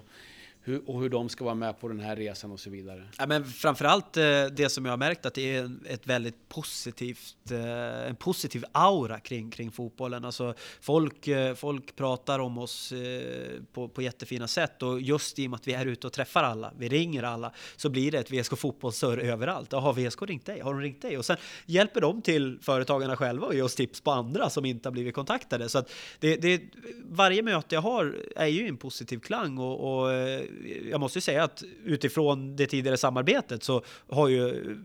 hur, och hur de ska vara med på den här resan och så vidare. Ja, men framförallt eh, det som jag har märkt att det är ett väldigt positivt, eh, en positiv aura kring, kring fotbollen. Alltså folk, eh, folk pratar om oss på, på jättefina sätt och just i och med att vi är ute och träffar alla, vi ringer alla, så blir det ett VSK fotbollssurr överallt. Har VSK ringt dig? Har de ringt dig? Och sen hjälper de till företagarna själva och ger oss tips på andra som inte har blivit kontaktade. Så att det, det, varje möte jag har är ju en positiv klang och, och jag måste ju säga att utifrån det tidigare samarbetet så har ju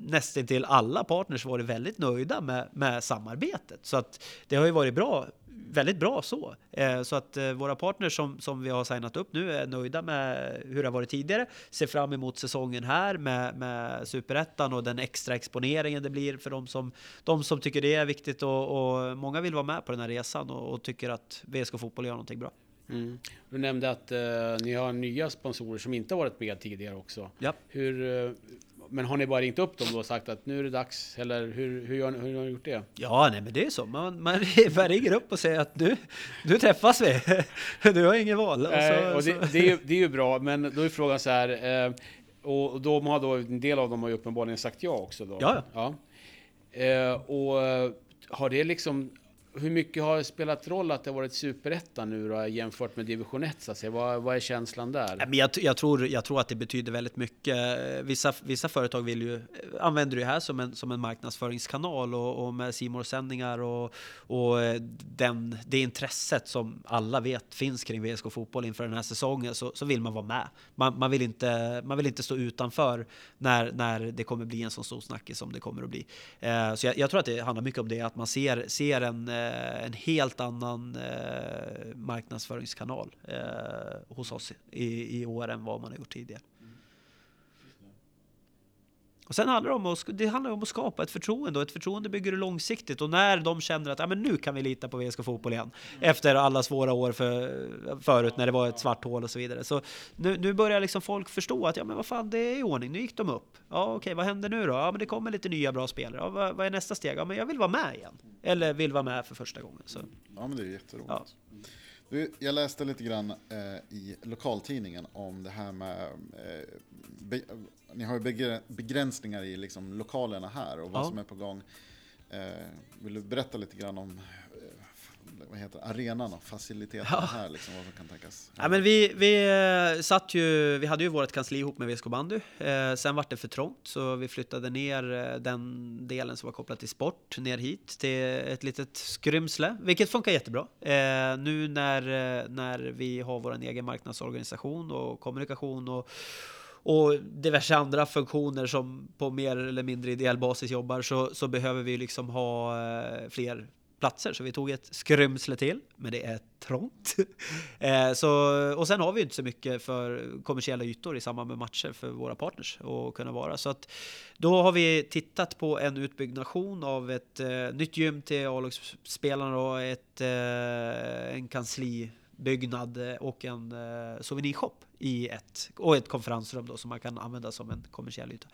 nästan till alla partners varit väldigt nöjda med, med samarbetet. Så att det har ju varit bra väldigt bra så. Eh, så att eh, våra partners som, som vi har signat upp nu är nöjda med hur det har varit tidigare. Ser fram emot säsongen här med, med superettan och den extra exponeringen det blir för de som, de som tycker det är viktigt och, och många vill vara med på den här resan och, och tycker att VSK Fotboll gör någonting bra. Mm. Du nämnde att uh, ni har nya sponsorer som inte varit med tidigare också. Ja. Hur, uh, men har ni bara ringt upp dem och sagt att nu är det dags? Eller hur, hur, hur, hur har ni gjort det? Ja, nej, men det är så. Man, man, man ringer upp och säger att nu, nu träffas vi. Du har inget val. Och, så, och det, det, är ju, det är ju bra, men då är frågan så här. Eh, och de har då, en del av dem har ju uppenbarligen sagt ja också. Då. Ja. ja. Eh, och har det liksom hur mycket har det spelat roll att det har varit superettan nu då, jämfört med division 1? Så att säga? Vad, vad är känslan där? Jag, jag, tror, jag tror att det betyder väldigt mycket. Vissa, vissa företag vill ju, använder det här som en, som en marknadsföringskanal och, och med simor sändningar och, och eh, den, det intresset som alla vet finns kring VSK Fotboll inför den här säsongen så, så vill man vara med. Man, man, vill inte, man vill inte stå utanför när, när det kommer bli en sån stor snackis som det kommer att bli. Eh, så jag, jag, tror att det handlar mycket om det, att man ser, ser en eh, Eh, en helt annan eh, marknadsföringskanal eh, hos oss i, i år än vad man har gjort tidigare. Och sen handlar det om att, det handlar om att skapa ett förtroende och ett förtroende bygger du långsiktigt och när de känner att ja, men nu kan vi lita på VSK Fotboll igen mm. efter alla svåra år för, förut när det var ett svart hål och så vidare. Så nu, nu börjar liksom folk förstå att ja, men vad fan, det är i ordning. Nu gick de upp. Ja, okej, okay, vad händer nu då? Ja, men det kommer lite nya bra spelare. Ja, vad, vad, är nästa steg? Ja, men jag vill vara med igen. Eller vill vara med för första gången. Så. Ja, men det är jätteroligt. Ja. Du, jag läste lite grann eh, i lokaltidningen om det här med eh, be, ni har ju begränsningar i liksom lokalerna här och vad ja. som är på gång. Eh, vill du berätta lite grann om vad heter arenan och faciliteterna ja. här, liksom, vad som kan tänkas? Ja, men vi, vi, eh, satt ju, vi hade ju vårt kansli ihop med VSK bandy. Eh, sen var det för trångt så vi flyttade ner eh, den delen som var kopplad till sport ner hit till ett litet skrymsle, vilket funkar jättebra. Eh, nu när, när vi har vår egen marknadsorganisation och kommunikation och och diverse andra funktioner som på mer eller mindre ideell basis jobbar så, så behöver vi liksom ha fler platser. Så vi tog ett skrymsle till, men det är trångt. eh, så, och sen har vi inte så mycket för kommersiella ytor i samband med matcher för våra partners att kunna vara. Så att då har vi tittat på en utbyggnation av ett eh, nytt gym till A-lagsspelarna och ett, eh, en kanslibyggnad och en eh, souvenirshop i ett, och ett konferensrum då som man kan använda som en kommersiell yta.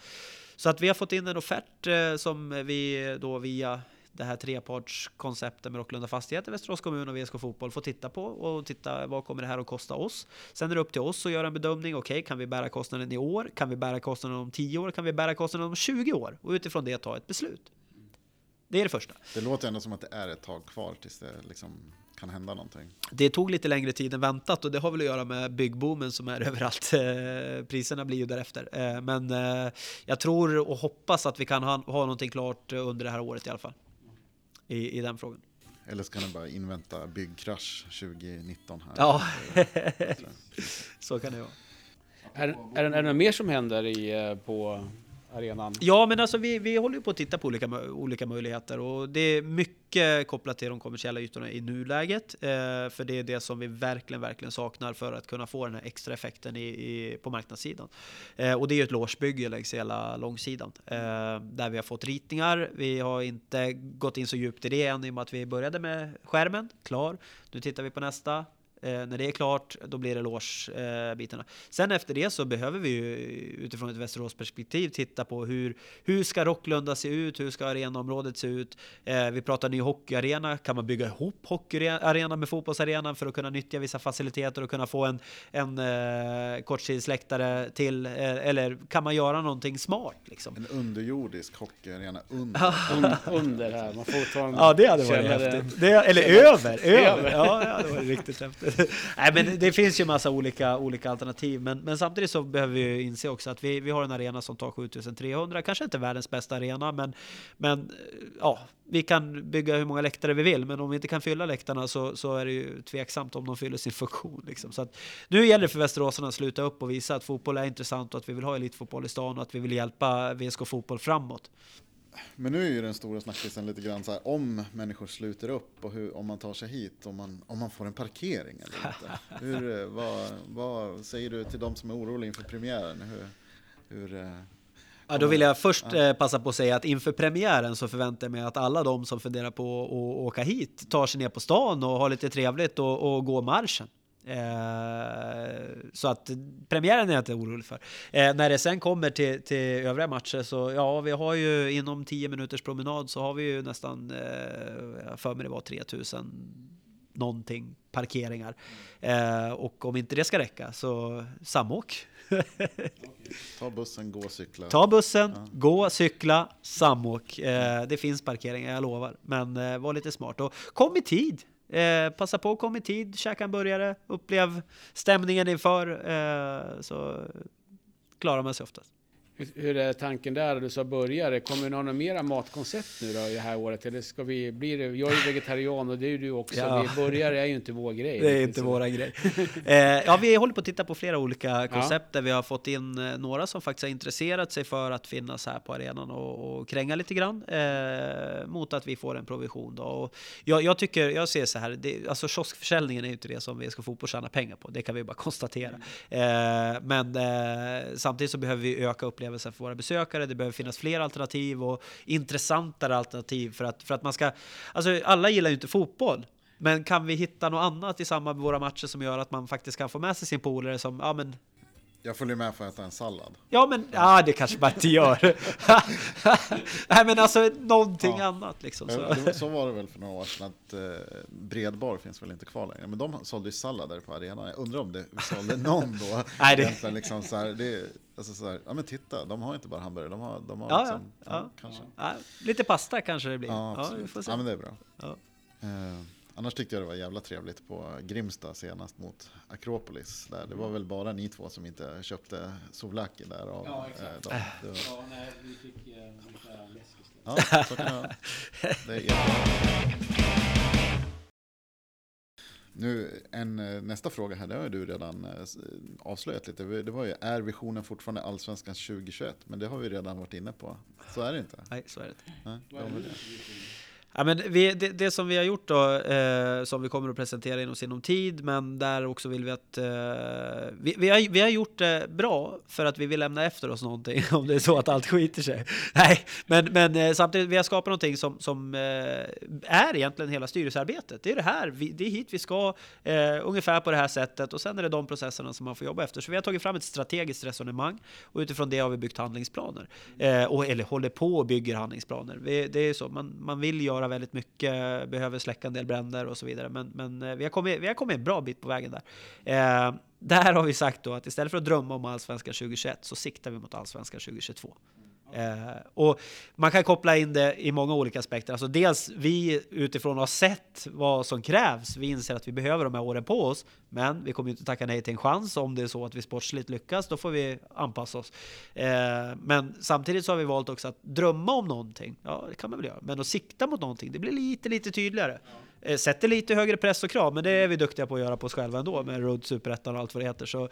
Så att vi har fått in en offert eh, som vi då via det här trepartskonceptet med Rocklunda Fastigheter, Västerås kommun och VSK Fotboll får titta på och titta vad kommer det här att kosta oss. Sen är det upp till oss att göra en bedömning. Okej, okay, kan vi bära kostnaden i år? Kan vi bära kostnaden om 10 år? Kan vi bära kostnaden om 20 år? Och utifrån det ta ett beslut. Det är det första. Det låter ändå som att det är ett tag kvar tills det liksom kan hända någonting. Det tog lite längre tid än väntat och det har väl att göra med byggboomen som är överallt. Eh, priserna blir ju därefter. Eh, men eh, jag tror och hoppas att vi kan ha, ha någonting klart under det här året i alla fall. I, i den frågan. Eller så kan du bara invänta byggkrasch 2019 här. Ja, så kan det vara. Är, är, är det något mer som händer i, på arenan? Ja, men alltså vi, vi håller ju på att titta på olika, olika möjligheter och det är mycket kopplat till de kommersiella ytorna i nuläget. Eh, för det är det som vi verkligen, verkligen saknar för att kunna få den här extra effekten i, i på marknadssidan. Eh, och det är ju ett låsbygge längs hela långsidan eh, där vi har fått ritningar. Vi har inte gått in så djupt i det än i och med att vi började med skärmen klar. Nu tittar vi på nästa. Eh, när det är klart, då blir det loge-bitarna. Eh, Sen efter det så behöver vi ju utifrån ett Västerås-perspektiv titta på hur, hur ska Rocklunda se ut? Hur ska arenaområdet se ut? Eh, vi pratar ny hockeyarena. Kan man bygga ihop hockeyarena med fotbollsarenan för att kunna nyttja vissa faciliteter och kunna få en, en eh, kortsidesläktare till? Eh, eller kan man göra någonting smart? Liksom? En underjordisk hockeyarena under. under här. Man får ta en ja, det hade varit häftigt. Det, eller över. över. över. Ja, det hade varit riktigt häftigt. Nej, men det finns ju massa olika, olika alternativ, men, men samtidigt så behöver vi ju inse också att vi, vi har en arena som tar 7300, kanske inte världens bästa arena, men, men eh, ja, vi kan bygga hur många läktare vi vill, men om vi inte kan fylla läktarna så, så är det ju tveksamt om de fyller sin funktion. Liksom. Så att, nu gäller det för Västeråsarna att sluta upp och visa att fotboll är intressant och att vi vill ha elitfotboll i stan och att vi vill hjälpa VSK Fotboll framåt. Men nu är ju den stora snackisen lite grann så här, om människor sluter upp och hur, om man tar sig hit, om man, om man får en parkering eller inte. Hur, vad, vad säger du till de som är oroliga inför premiären? Hur, hur, eh, Ja, då vill jag först eh, passa på att säga att inför premiären så förväntar jag mig att alla de som funderar på att åka hit tar sig ner på stan och har lite trevligt och, och går marschen. Eh, så att premiären är jag inte orolig för. Eh, när det sen kommer till, till övriga matcher så ja, vi har ju inom 10 minuters promenad så har vi ju nästan, eh, för mig det var 3000 någonting parkeringar. Eh, och om inte det ska räcka så samåk. Ta bussen, gå, cykla. Ta bussen, ja. gå, cykla, samåk. Eh, det finns parkeringar, jag lovar. Men eh, var lite smart och kom i tid. Eh, passa på att komma i tid, käka en burgare, upplev stämningen inför. Eh, så klarar man sig oftast. Hur är tanken där? Du sa börjare. Kommer vi ha några mera matkoncept nu då i det här året? Eller ska vi, blir det, jag är ju vegetarian och det är ju du också. Ja. Vi, burgare är ju inte vår grej. Det är inte våra grej. Eh, ja, vi håller på att titta på flera olika koncept ja. där vi har fått in eh, några som faktiskt har intresserat sig för att finnas här på arenan och, och kränga lite grann eh, mot att vi får en provision. Då. Och jag, jag tycker, jag ser så här, det, alltså kioskförsäljningen är ju inte det som vi ska Fotboll tjäna pengar på. Det kan vi bara konstatera. Mm. Eh, men eh, samtidigt så behöver vi öka upplevelsen upplevelse för våra besökare. Det behöver finnas fler alternativ och intressantare alternativ för att, för att man ska... Alltså alla gillar ju inte fotboll. Men kan vi hitta något annat i samband med våra matcher som gör att man faktiskt kan få med sig sin polare som, ja men jag följer med för att äta en sallad. Ja, men ja, det kanske man inte gör. Nej, men alltså någonting ja. annat liksom. Så. så var det väl för några år sedan att eh, Bredbar finns väl inte kvar längre. Men de sålde ju sallader på arenan. Jag undrar om det sålde någon då. Nej, det... liksom så här, det, alltså så här, ja men titta, de har inte bara hamburgare, de har, de har ja, liksom, ja, ja, kanske. Lite pasta kanske det blir. Ja, absolut. ja, vi får se. ja men det är bra. Uh, Annars tyckte jag det var jävla trevligt på Grimsta senast mot Akropolis. Där. Det var väl bara ni två som inte köpte souvlaki där. Av, ja, exakt. Eh, var... ja, nej, vi fick eh, lite läsk Ja, så kan jag. Det är nu, en, eh, nästa fråga här, det har du redan eh, avslöjat lite. Det var ju, är visionen fortfarande Allsvenskan 2021? Men det har vi redan varit inne på. Så är det inte. Nej, så är det inte. Nej, det Ja, men vi, det, det, som vi har gjort då, eh, som vi kommer att presentera inom sinom tid, men där också vill vi att... Eh, vi, vi, har, vi har gjort det bra för att vi vill lämna efter oss någonting, om det är så att allt skiter sig. Nej, men, men eh, samtidigt, vi har skapat någonting som, som eh, är egentligen hela styrelsearbetet. Det är det här, vi, det är hit vi ska, eh, ungefär på det här sättet, och sen är det de processerna som man får jobba efter. Så vi har tagit fram ett strategiskt resonemang, och utifrån det har vi byggt handlingsplaner. Eh, och, eller håller på och bygger handlingsplaner. Vi, det är så, man, man vill göra väldigt mycket, behöver släcka en del bränder och så vidare. Men, men eh, vi, har kommit, vi har kommit en bra bit på vägen där. Eh, där har vi sagt då att istället för att drömma om Allsvenskan 2021 så siktar vi mot Allsvenskan 2022. Eh, och man kan koppla in det i många olika aspekter. Alltså dels vi utifrån att sett vad som krävs. Vi inser att vi behöver de här åren på oss, men vi kommer inte tacka nej till en chans om det är så att vi sportsligt lyckas. Då får vi anpassa oss. Eh, men samtidigt så har vi valt också att drömma om någonting. Ja, det kan man väl göra, men att sikta mot någonting. Det blir lite, lite tydligare. Eh, sätter lite högre press och krav, men det är vi duktiga på att göra på oss själva ändå med Road Superettan och allt vad det heter. Så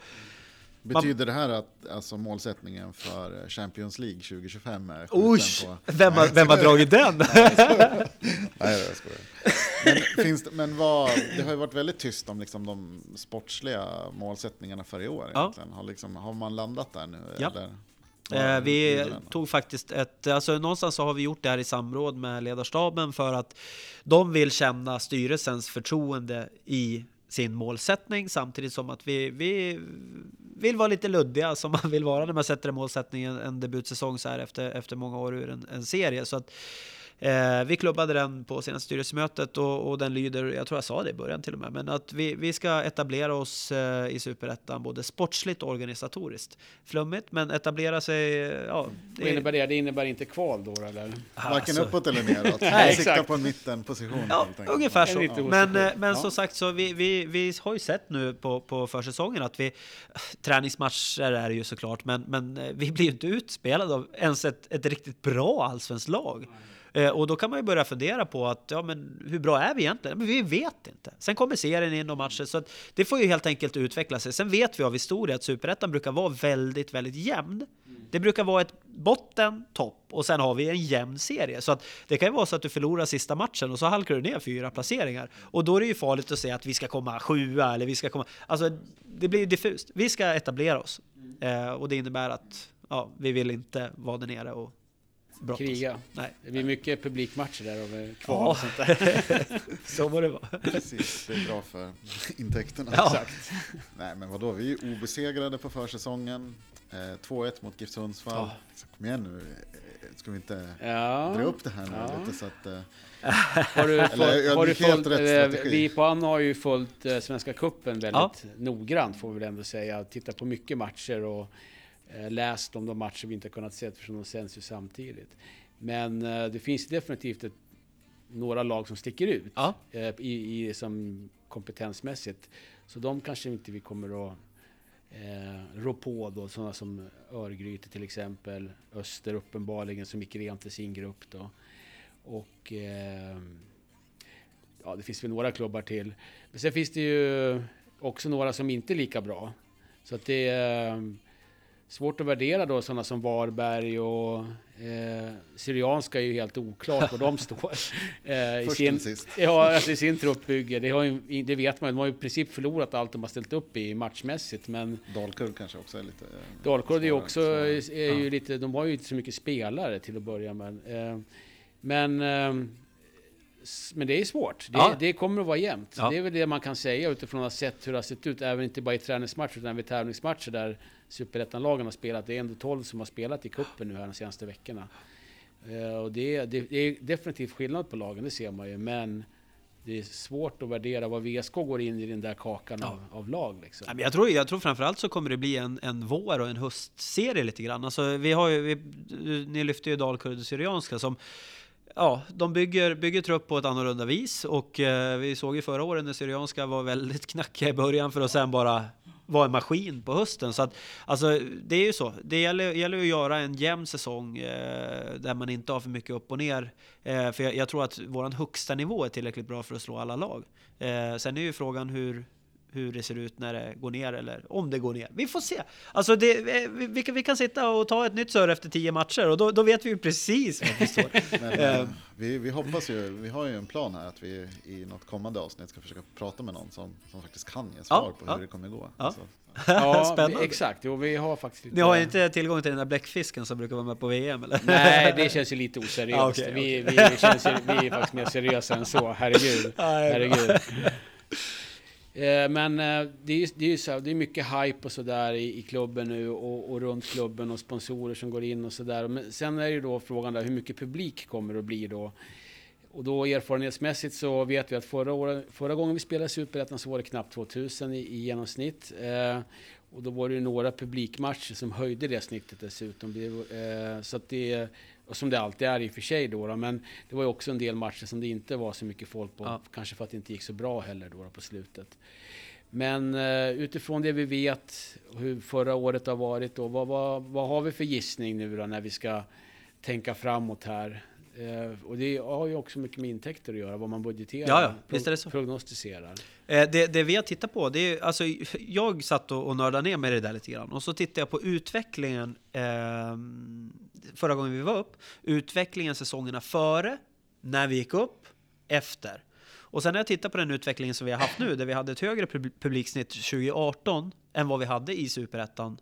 Betyder det här att alltså, målsättningen för Champions League 2025 är Usch, på... Vem, har, vem har dragit den? Nej, jag skojar. Men, finns det, men vad, det har ju varit väldigt tyst om liksom, de sportsliga målsättningarna för i år. Ja. Har, liksom, har man landat där nu? Ja. Eller? Eh, vi tog faktiskt ett, alltså någonstans så har vi gjort det här i samråd med ledarstaben för att de vill känna styrelsens förtroende i sin målsättning samtidigt som att vi, vi vill vara lite luddiga som man vill vara när man sätter en målsättning en, en debutsäsong så här efter, efter många år ur en, en serie. Så att Eh, vi klubbade den på senaste styrelsemötet och, och, den lyder, jag tror jag sa det i början till och med, men att vi, vi ska etablera oss eh, i Superettan både sportsligt och organisatoriskt. Flummigt, men etablera sig... Ja, det... Vad innebär det? Det innebär inte kval då eller? Varken alltså... uppåt eller neråt. Nej, Sikta på en mittenposition. Ja, ungefär så. Men, eh, men ja. som sagt, så vi, vi, vi har ju sett nu på, på försäsongen att vi... Träningsmatcher är det ju såklart, men, men eh, vi blir ju inte utspelade av ens ett, ett riktigt bra allsvenskt lag. Eh, och då kan man ju börja fundera på att, ja men hur bra är vi egentligen? Men vi vet inte. Sen kommer serien in och matcher, så att det får ju helt enkelt utveckla sig. Sen vet vi av historia att Superettan brukar vara väldigt, väldigt jämn. Det brukar vara ett botten, topp och sen har vi en jämn serie. Så att det kan ju vara så att du förlorar sista matchen och så halkar du ner fyra placeringar. Och då är det ju farligt att säga att vi ska komma sjua eller vi ska komma... Alltså, det blir ju diffust. Vi ska etablera oss. Eh, och det innebär att ja, vi vill inte vara där nere och brottas. Kriga. Nej. Det blir mycket publikmatcher där och kval ja. och sånt där. Så må det vara. Precis, det är bra för intäkterna. Ja. Exakt. Nej men vadå, vi är obesegrade på försäsongen. Eh, 2-1 mot GIF Sundsvall. Ja. Så kom igen nu, ska vi inte ja. dra upp det här nu ja. lite så att... Eh, har du, Eller, har du följt, eh, vi på Anna har ju följt eh, Svenska Kuppen väldigt ja. noggrant får vi väl ändå säga. Tittat på mycket matcher och Eh, läst om de matcher vi inte kunnat se eftersom de sänds ju samtidigt. Men eh, det finns definitivt ett, några lag som sticker ut ja. Eh, i, i, som kompetensmässigt. Så de kanske inte vi kommer att eh, rå på då, sådana som Örgryte till exempel, Öster uppenbarligen som gick rent i sin grupp då. Och eh, ja, det finns väl några klubbar till. Men sen finns det ju också några som inte är lika bra. Så att det eh, svårt att värdera då sådana som Varberg och eh, Syrianska är ju helt oklart var de står. Eh, i, sin, sist. ja, alltså i sin truppbygge. Det, har ju, det vet man, de har ju i princip förlorat allt de har ställt upp i matchmässigt. Men Dalkurd kanske också är lite... Dalkurd är också, är ju ja. lite, de har ju inte så mycket spelare till att börja med. Eh, men eh, men det är svårt. Det, ja. det kommer att vara jämnt. Ja. Det är väl det man kan säga utifrån att ha sett hur det har sett ut. Även inte bara i träningsmatcher utan vid tävlingsmatcher där Superettan-lagen har spelat. Det är ändå 12 som har spelat i kuppen nu här de senaste veckorna. Uh, och det, det, det, är definitivt skillnad på lagen, det ser man ju. Men det är svårt att värdera vad VSK går in i den där kakan ja. av, av, lag. Liksom. Jag, tror, jag tror framförallt så kommer det bli en, en vår och en höstserie lite grann. Alltså, vi har ju, vi, ni lyfte ju Dalkurd och Syrianska som ja, de bygger, bygger trupp på ett annorlunda vis och eh, vi såg ju förra året när Syrianska var väldigt knackiga i början för att sen bara vara en maskin på hösten. Så att, alltså, det är ju så. Det gäller, gäller att göra en jämn säsong eh, där man inte har för mycket upp och ner. Eh, för jag, jag, tror att vår högsta nivå är tillräckligt bra för att slå alla lag. Eh, sen är ju frågan hur, hur det ser ut när det går ner eller om det går ner. Vi får se. Alltså det, vi, vi, kan, vi kan sitta och ta ett nytt surr efter tio matcher och då, då vet vi ju precis var vi står. Men, uh, vi, vi hoppas ju, vi har ju en plan här att vi i något kommande avsnitt ska försöka prata med någon som, som faktiskt kan ge svar ja, på hur det kommer gå. Ja. Alltså, ja, Spännande. exakt. Jo, vi har faktiskt lite... Ni har inte tillgång till den där bläckfisken som brukar vara med på VM eller? Nej, det känns ju lite oseriöst. Ah, okay, vi, okay. Vi, känns, vi är faktiskt mer seriösa än så, herregud. herregud. Eh, men eh, det är, det är så, det är mycket hype och sådär i, i klubben nu och, och, runt klubben och sponsorer som går in och sådär. Men sen är ju då frågan där hur mycket publik kommer det att bli då? Och då erfarenhetsmässigt så vet vi att förra, året, förra gången vi spelade Superettan så var det knappt 2000 i, i genomsnitt. Eh, och då var det ju några publikmatcher som höjde det snittet dessutom. Det, eh, så att det, och som det alltid är i och för sig då, då, Men det var ju också en del matcher som det inte var så mycket folk på. Ja. Kanske för att det inte gick så bra heller då, då på slutet. Men uh, utifrån det vi vet, hur förra året har varit då, vad, vad, vad har vi för gissning nu då när vi ska tänka framåt här? Uh, och det har ju också mycket med intäkter att göra, vad man budgeterar, ja, ja. Visst är det så. prognostiserar. Eh, det, det, vi har tittat på, det är, alltså, jag satt och, och nördade ner mig det där lite grann och så tittade jag på utvecklingen eh, förra gången vi var upp, utvecklingen säsongerna före, när vi gick upp, efter. Och sen när jag tittar på den utvecklingen som vi har haft nu, där vi hade ett högre publiksnitt 2018 än vad vi hade i Superettan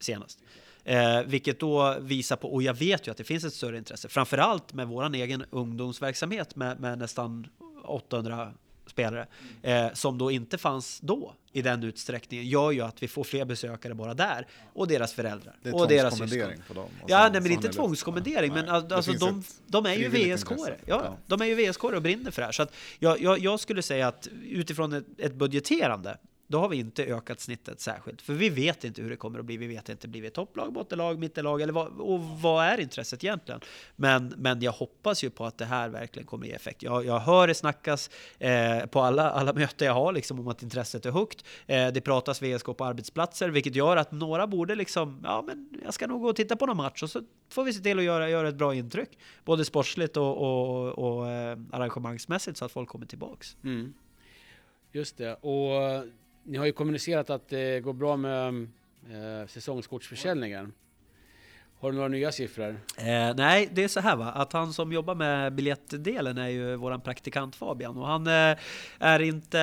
senast. Eh, vilket då visar på, och jag vet ju att det finns ett större intresse, framförallt med våran egen ungdomsverksamhet med, med nästan 800 spelare eh, som då inte fanns då i den utsträckningen gör ju att vi får fler besökare bara där och deras föräldrar Det är och deras syskon. på dem. och Ja, nej, men inte tvångskommendering, men alltså finns de, de är ju intresse. Ja, Ja. de är ju VSK och brinner för det här. Så att jag, jag, jag skulle säga att utifrån ett, ett budgeterande, då har vi inte ökat snittet särskilt. För vi vet inte hur det kommer att bli. Vi vet inte, blir vi topplag, bottenlag, mittenlag eller vad, och vad är intresset egentligen? Men, men jag hoppas ju på att det här verkligen kommer ge effekt. Jag, jag hör det snackas eh, på alla, alla möten jag har liksom, om att intresset är högt. Eh, det pratas VSK på arbetsplatser, vilket gör att några borde liksom, ja men jag ska nog gå och titta på någon match och så får vi se till att göra, göra ett bra intryck. Både sportsligt och, och, och eh, arrangemangsmässigt så att folk kommer tillbaks. Mm. Just det. Och ni har ju kommunicerat att det går bra med eh, säsongskortsförsäljningen. Har du några nya siffror? Eh, nej, det är så här va, att han som jobbar med biljettdelen är ju våran praktikant Fabian och han eh, är inte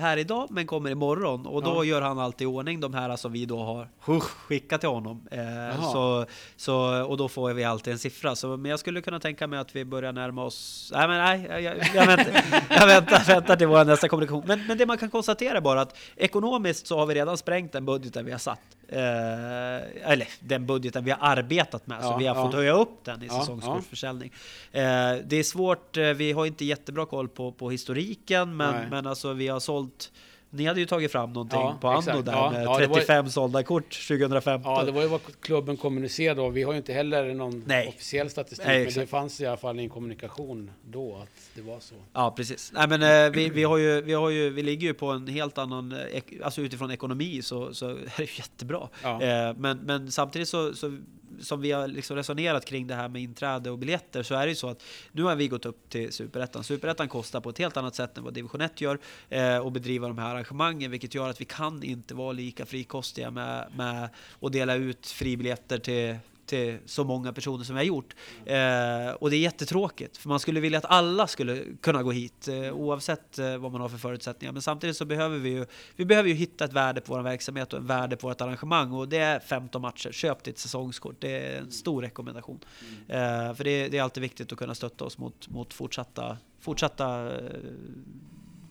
här idag men kommer imorgon och då Ja. gör han alltid i ordning de här som vi då har skickat till honom. Eh, så, så, och då får vi alltid en siffra. Så, men jag skulle kunna tänka mig att vi börjar närma oss... Nej, men nej, jag, jag, jag, väntar, jag väntar, väntar till vår nästa kommunikation. Men, men det man kan konstatera bara att ekonomiskt så har vi redan sprängt den budgeten vi har satt. Eh, eller den budgeten vi har arbetat med, så Ja, vi har ja. fått höja upp den i Ja, säsongskortsförsäljning. Eh, det är svårt, eh, vi har inte jättebra koll på, på historiken, men, Nej. men alltså vi har sålt Ni hade ju tagit fram någonting Ja, på Anno där Ja, med ja, det var ju- 35 sålda kort 2015. Ja, det var ju vad klubben kommunicerade och vi har ju inte heller någon Nej. officiell statistik. Nej, men det fanns i alla fall en kommunikation då att det var så. Ja, precis. Nej, men eh, vi, vi, har ju, vi, har ju, vi ligger ju på en helt annan, eh, alltså utifrån ekonomi så, så är det jättebra. Ja. Eh, men, men samtidigt så, så som vi har liksom resonerat kring det här med inträde och biljetter så är det ju så att nu har vi gått upp till Superettan. Superettan kostar på ett helt annat sätt än vad Division 1 gör eh, och bedriva de här arrangemangen, vilket gör att vi kan inte vara lika frikostiga med, med att dela ut fribiljetter till till så många personer som vi har gjort. Eh, och det är jättetråkigt, för man skulle vilja att alla skulle kunna gå hit eh, oavsett eh, vad man har för förutsättningar. Men samtidigt så behöver vi ju, vi behöver ju hitta ett värde på vår verksamhet och ett värde på vårt arrangemang och det är 15 matcher. Köp ditt säsongskort, det är en stor rekommendation. Eh, för det, det är alltid viktigt att kunna stötta oss mot, mot fortsatta, fortsatta eh,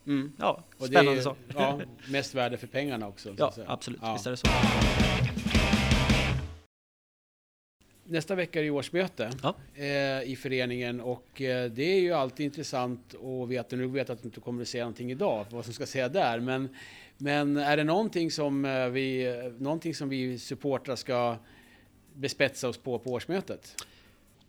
Mm. ja, Och det spännande är saker. ja, mest värde för pengarna också. så Ja, absolut. Ja. Visst är det så. Nästa vecka är det årsmöte Ja. eh, i föreningen och eh, det är ju alltid intressant att veta, nu vet jag att du inte kommer att säga någonting idag, vad som ska säga där, men, men är det någonting som, eh, vi, någonting som vi supportrar ska bespetsa oss på på årsmötet?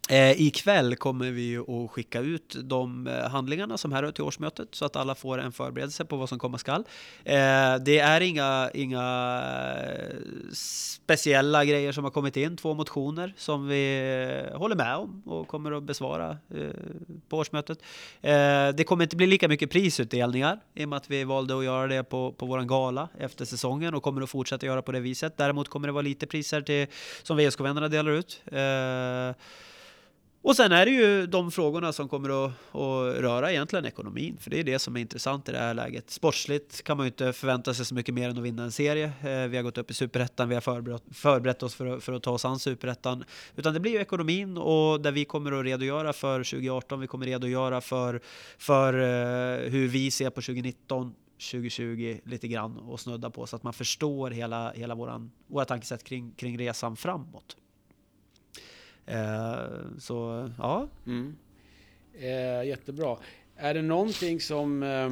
Eh, ikväll kommer vi ju att skicka ut de eh, handlingarna som härrör till årsmötet så att alla får en förberedelse på vad som komma skall. Eh, det är inga, inga eh, speciella grejer som har kommit in, två motioner som vi håller med om och kommer att besvara eh, på årsmötet. Eh, det kommer inte bli lika mycket prisutdelningar i och med att vi valde att göra det på, på våran gala efter säsongen och kommer att fortsätta göra på det viset. Däremot kommer det vara lite priser till, som VSK-vännerna delar ut. Eh, och sen är det ju de frågorna som kommer att, att röra egentligen ekonomin, för det är det som är intressant i det här läget. Sportsligt kan man ju inte förvänta sig så mycket mer än att vinna en serie. Eh, vi har gått upp i superettan, vi har förberett, förberett oss för att, för att ta oss an superettan. Utan det blir ju ekonomin och där vi kommer att redogöra för 2018, vi kommer redogöra för, för eh, hur vi ser på 2019 2020 lite grann och snudda på så att man förstår hela, hela våran, våra tankesätt kring, kring resan framåt. Eh, så ja, Mm. Eh, jättebra. Är det någonting som eh,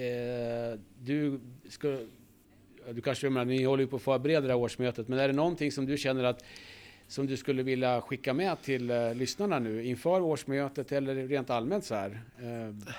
eh du ska... Du kanske menar, ni håller ju på att förbereda det här årsmötet, men är det någonting som du känner att som du skulle vilja skicka med till eh, lyssnarna nu inför årsmötet eller rent allmänt så här? Eh,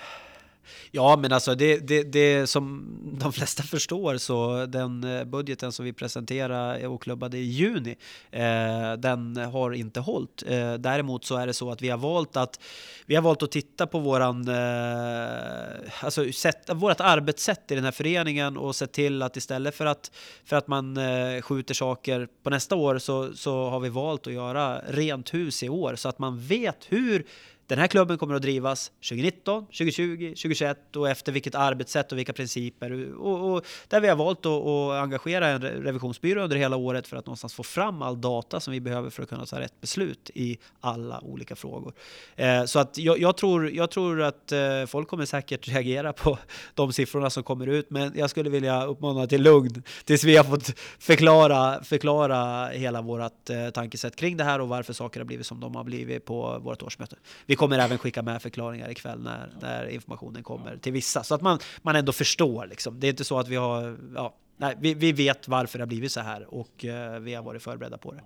Ja, men alltså det, det, det som de flesta förstår så den eh, budgeten som vi presenterade och klubbade i juni, eh, den har inte hållit. Eh, däremot så är det så att vi har valt att vi har valt att titta på våran, eh, alltså sätt, vårat arbetssätt i den här föreningen och se till att istället för att, för att man eh, skjuter saker på nästa år så, så har vi valt att göra rent hus i år så att man vet hur den här klubben kommer att drivas 2019, 2020, 2021 och efter vilket arbetssätt och vilka principer. Och, och där vi har valt att, att engagera en revisionsbyrå under hela året för att någonstans få fram all data som vi behöver för att kunna ta rätt beslut i alla olika frågor. Eh, så att jag, jag, tror, jag tror att eh, folk kommer säkert reagera på de siffrorna som kommer ut, men jag skulle vilja uppmana till lugn tills vi har fått förklara, förklara hela vårt eh, tankesätt kring det här och varför saker har blivit som de har blivit på vårt årsmöte. Vi kommer även skicka med förklaringar ikväll när, när informationen kommer till vissa så att man, man ändå förstår. Liksom. Det är inte så att vi har, ja, nej, vi, vi vet varför det har blivit så här och eh, vi har varit förberedda på det.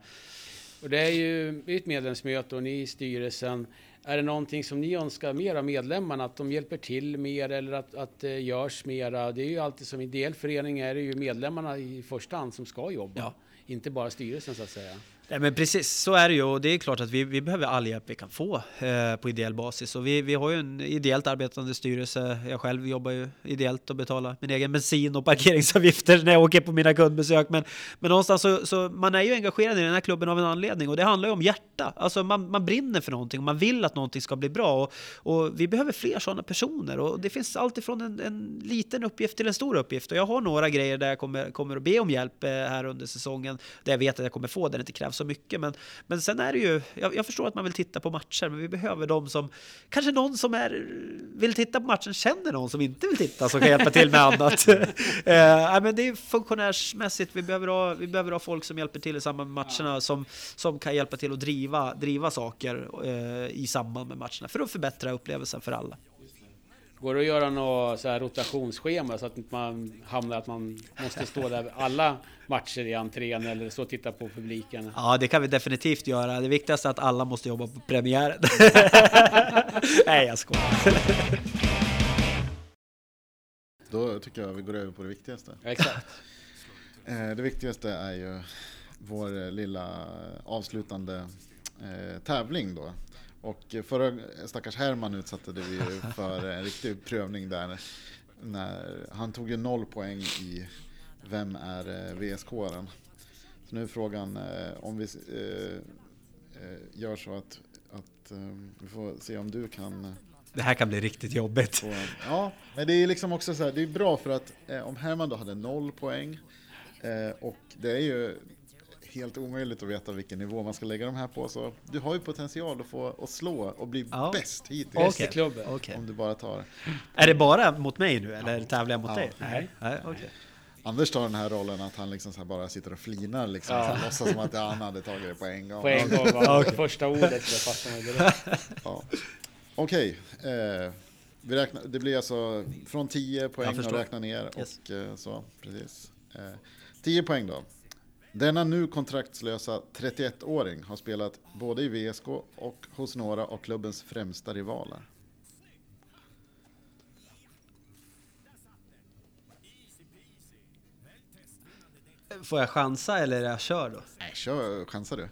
Och det är ju ett medlemsmöte och ni i styrelsen. Är det någonting som ni önskar mer av medlemmarna? Att de hjälper till mer eller att, att det görs mera? Det är ju alltid som ideell förening är det ju medlemmarna i första hand som ska jobba. Ja. Inte bara styrelsen så att säga. Nej, men precis, så är det ju och det är klart att vi, vi behöver all hjälp vi kan få eh, på ideell basis. Och vi, vi har ju en ideellt arbetande styrelse. Jag själv jobbar ju ideellt och betalar min egen bensin och parkeringsavgifter när jag åker på mina kundbesök. Men, men någonstans så, så man är ju engagerad i den här klubben av en anledning och det handlar ju om hjärta. Alltså man, man brinner för någonting och man vill att någonting ska bli bra. Och, och vi behöver fler sådana personer och det finns alltifrån en, en liten uppgift till en stor uppgift. Och jag har några grejer där jag kommer, kommer att be om hjälp eh, här under säsongen där jag vet att jag kommer få där det inte krävs så mycket. Men, men sen är det ju, jag, jag, förstår att man vill titta på matcher, men vi behöver de som, kanske någon som är, vill titta på matchen känner någon som inte vill titta som kan hjälpa till med annat. eh, men det är funktionärsmässigt, vi behöver, ha, vi behöver ha folk som hjälper till i samband med matcherna, som, som kan hjälpa till att driva, driva saker eh, i samband med matcherna för att förbättra upplevelsen för alla. Går det att göra något så här rotationsschema så att man hamnar att man måste stå där alla matcher i entrén eller så och titta på publiken? Ja, det kan vi definitivt göra. Det viktigaste är att alla måste jobba på premiären. Nej, jag skojar. Då tycker jag vi går över på det viktigaste. exakt. Eh, det viktigaste är ju vår lilla avslutande eh, tävling då. Och förra stackars Herman utsatte det vi för en riktig prövning där. När, han tog ju noll poäng i Vem är eh, VSK-aren? Så nu är frågan eh, om vi eh, gör så att, att vi får se om du kan det här kan bli riktigt jobbigt. Ja, men det är liksom också så här, det är bra för att om Herman då hade noll poäng och det är ju helt omöjligt att veta vilken nivå man ska lägga de här på. Så du har ju potential att få att slå och bli ja. bäst hittills. Okay. klubben. Okay. Om du bara tar... Är det bara mot mig nu eller ja. tävlar jag mot ja. dig? Nej. Nej okay. Anders tar den här rollen att han liksom så bara sitter och flinar liksom. Ja. Låtsas som att han hade tagit det på en gång. På en gång var okay. första ordet, direkt. Ja. Okej, okay. eh, vi räknar, det blir alltså från 10 poäng och räkna ner yes. och eh, så, precis. Eh, 10 poäng då. Denna nu kontraktslösa 31-åring har spelat både i VSK och hos några av klubbens främsta rivaler. Får jag chansa eller jag kör då? Nej, kör, chansar du.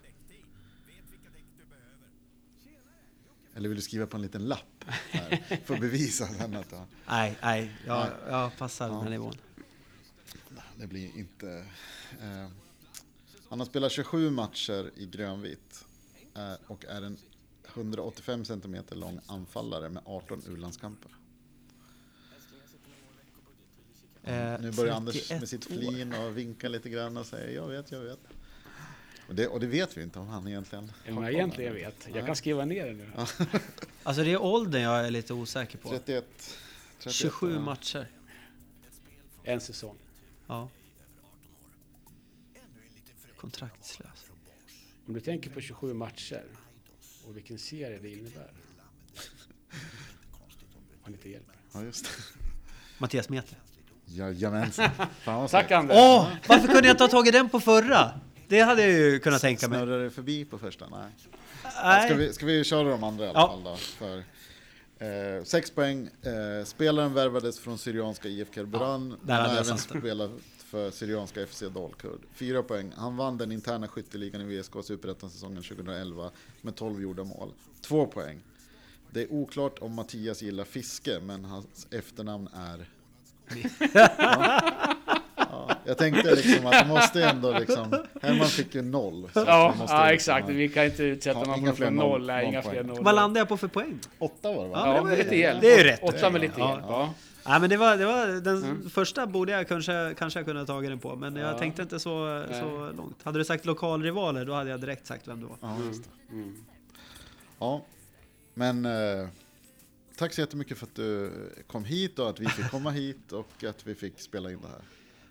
Eller vill du skriva på en liten lapp? Här, för att bevisa sen att du Nej, nej, jag, jag passar ja. den här nivån. Det blir inte... Eh, han har spelat 27 matcher i grönvitt eh, och är en 185 cm lång anfallare med 18 u-landskamper. Eh, nu börjar Anders med sitt flin och vinka lite grann och säger jag vet, jag vet. Och det, och det vet vi inte om han egentligen jag egentligen vet. Jag kan skriva ner det nu. alltså det är åldern jag är lite osäker på. 31. 31 27 matcher. En säsong. Ja kontraktslös. Om du tänker på 27 matcher och vilken serie det innebär. Har lite hjälp. Ja, just det. Mattias Mete. Jajamensan. Tack Anders. Åh, varför kunde jag inte ha tagit den på förra? Det hade jag ju kunnat tänka mig. Snurrar det förbi på första? Nej. Nej. Ska, vi, ska vi köra de andra i alla ja. fall då? För, eh, sex poäng. Eh, spelaren värvades från Syrianska IFK Buran. Ja, där hade även spelat för Syrianska FC Dalkurd. Fyra poäng. Han vann den interna skytteligan i VSK Superettan-säsongen 2011 med 12 gjorda mål. Två poäng. Det är oklart om Mattias gillar fiske, men hans efternamn är... ja. Ja. Jag tänkte liksom att det måste ändå liksom, Herman fick ju noll. så Ja, det ja liksom exakt. ha- Vi kan inte utsätta Ja, någon fler noll. noll- Nej, inga fler noll. Vad landade jag på för poäng? Åtta var det va? Ja, Ja, det var- hjälp. det är ju rätt. Åtta med lite Ja. hjälp. Ja. Men det var, det var den Mm. första borde jag kanske, kanske jag kunde ha tagit den på, men jag Ja. tänkte inte så, så långt. Hade du sagt lokalrivaler då hade jag direkt sagt vem det var. Ja, just det. Mm. Ja, men eh, tack så jättemycket för att du kom hit och att vi fick komma hit och att vi fick spela in det här.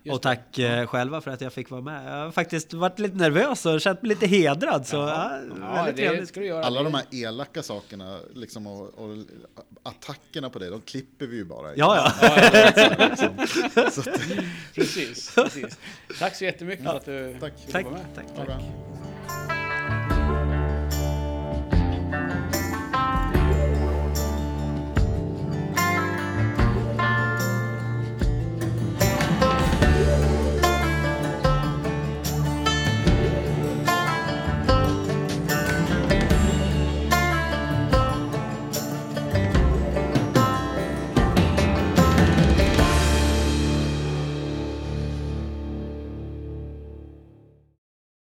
Just och tack eh, själva för att jag fick vara med. Jag har faktiskt varit lite nervös och känt mig lite hedrad. Så ja, Ja, väldigt det trevligt. ska du göra. Alla Det- de här elaka sakerna liksom, och, och attackerna på dig, de klipper vi ju bara. Ja, ja. Liksom. Precis, precis. Tack så jättemycket Ja, för att du tack. vara med. tack, tack.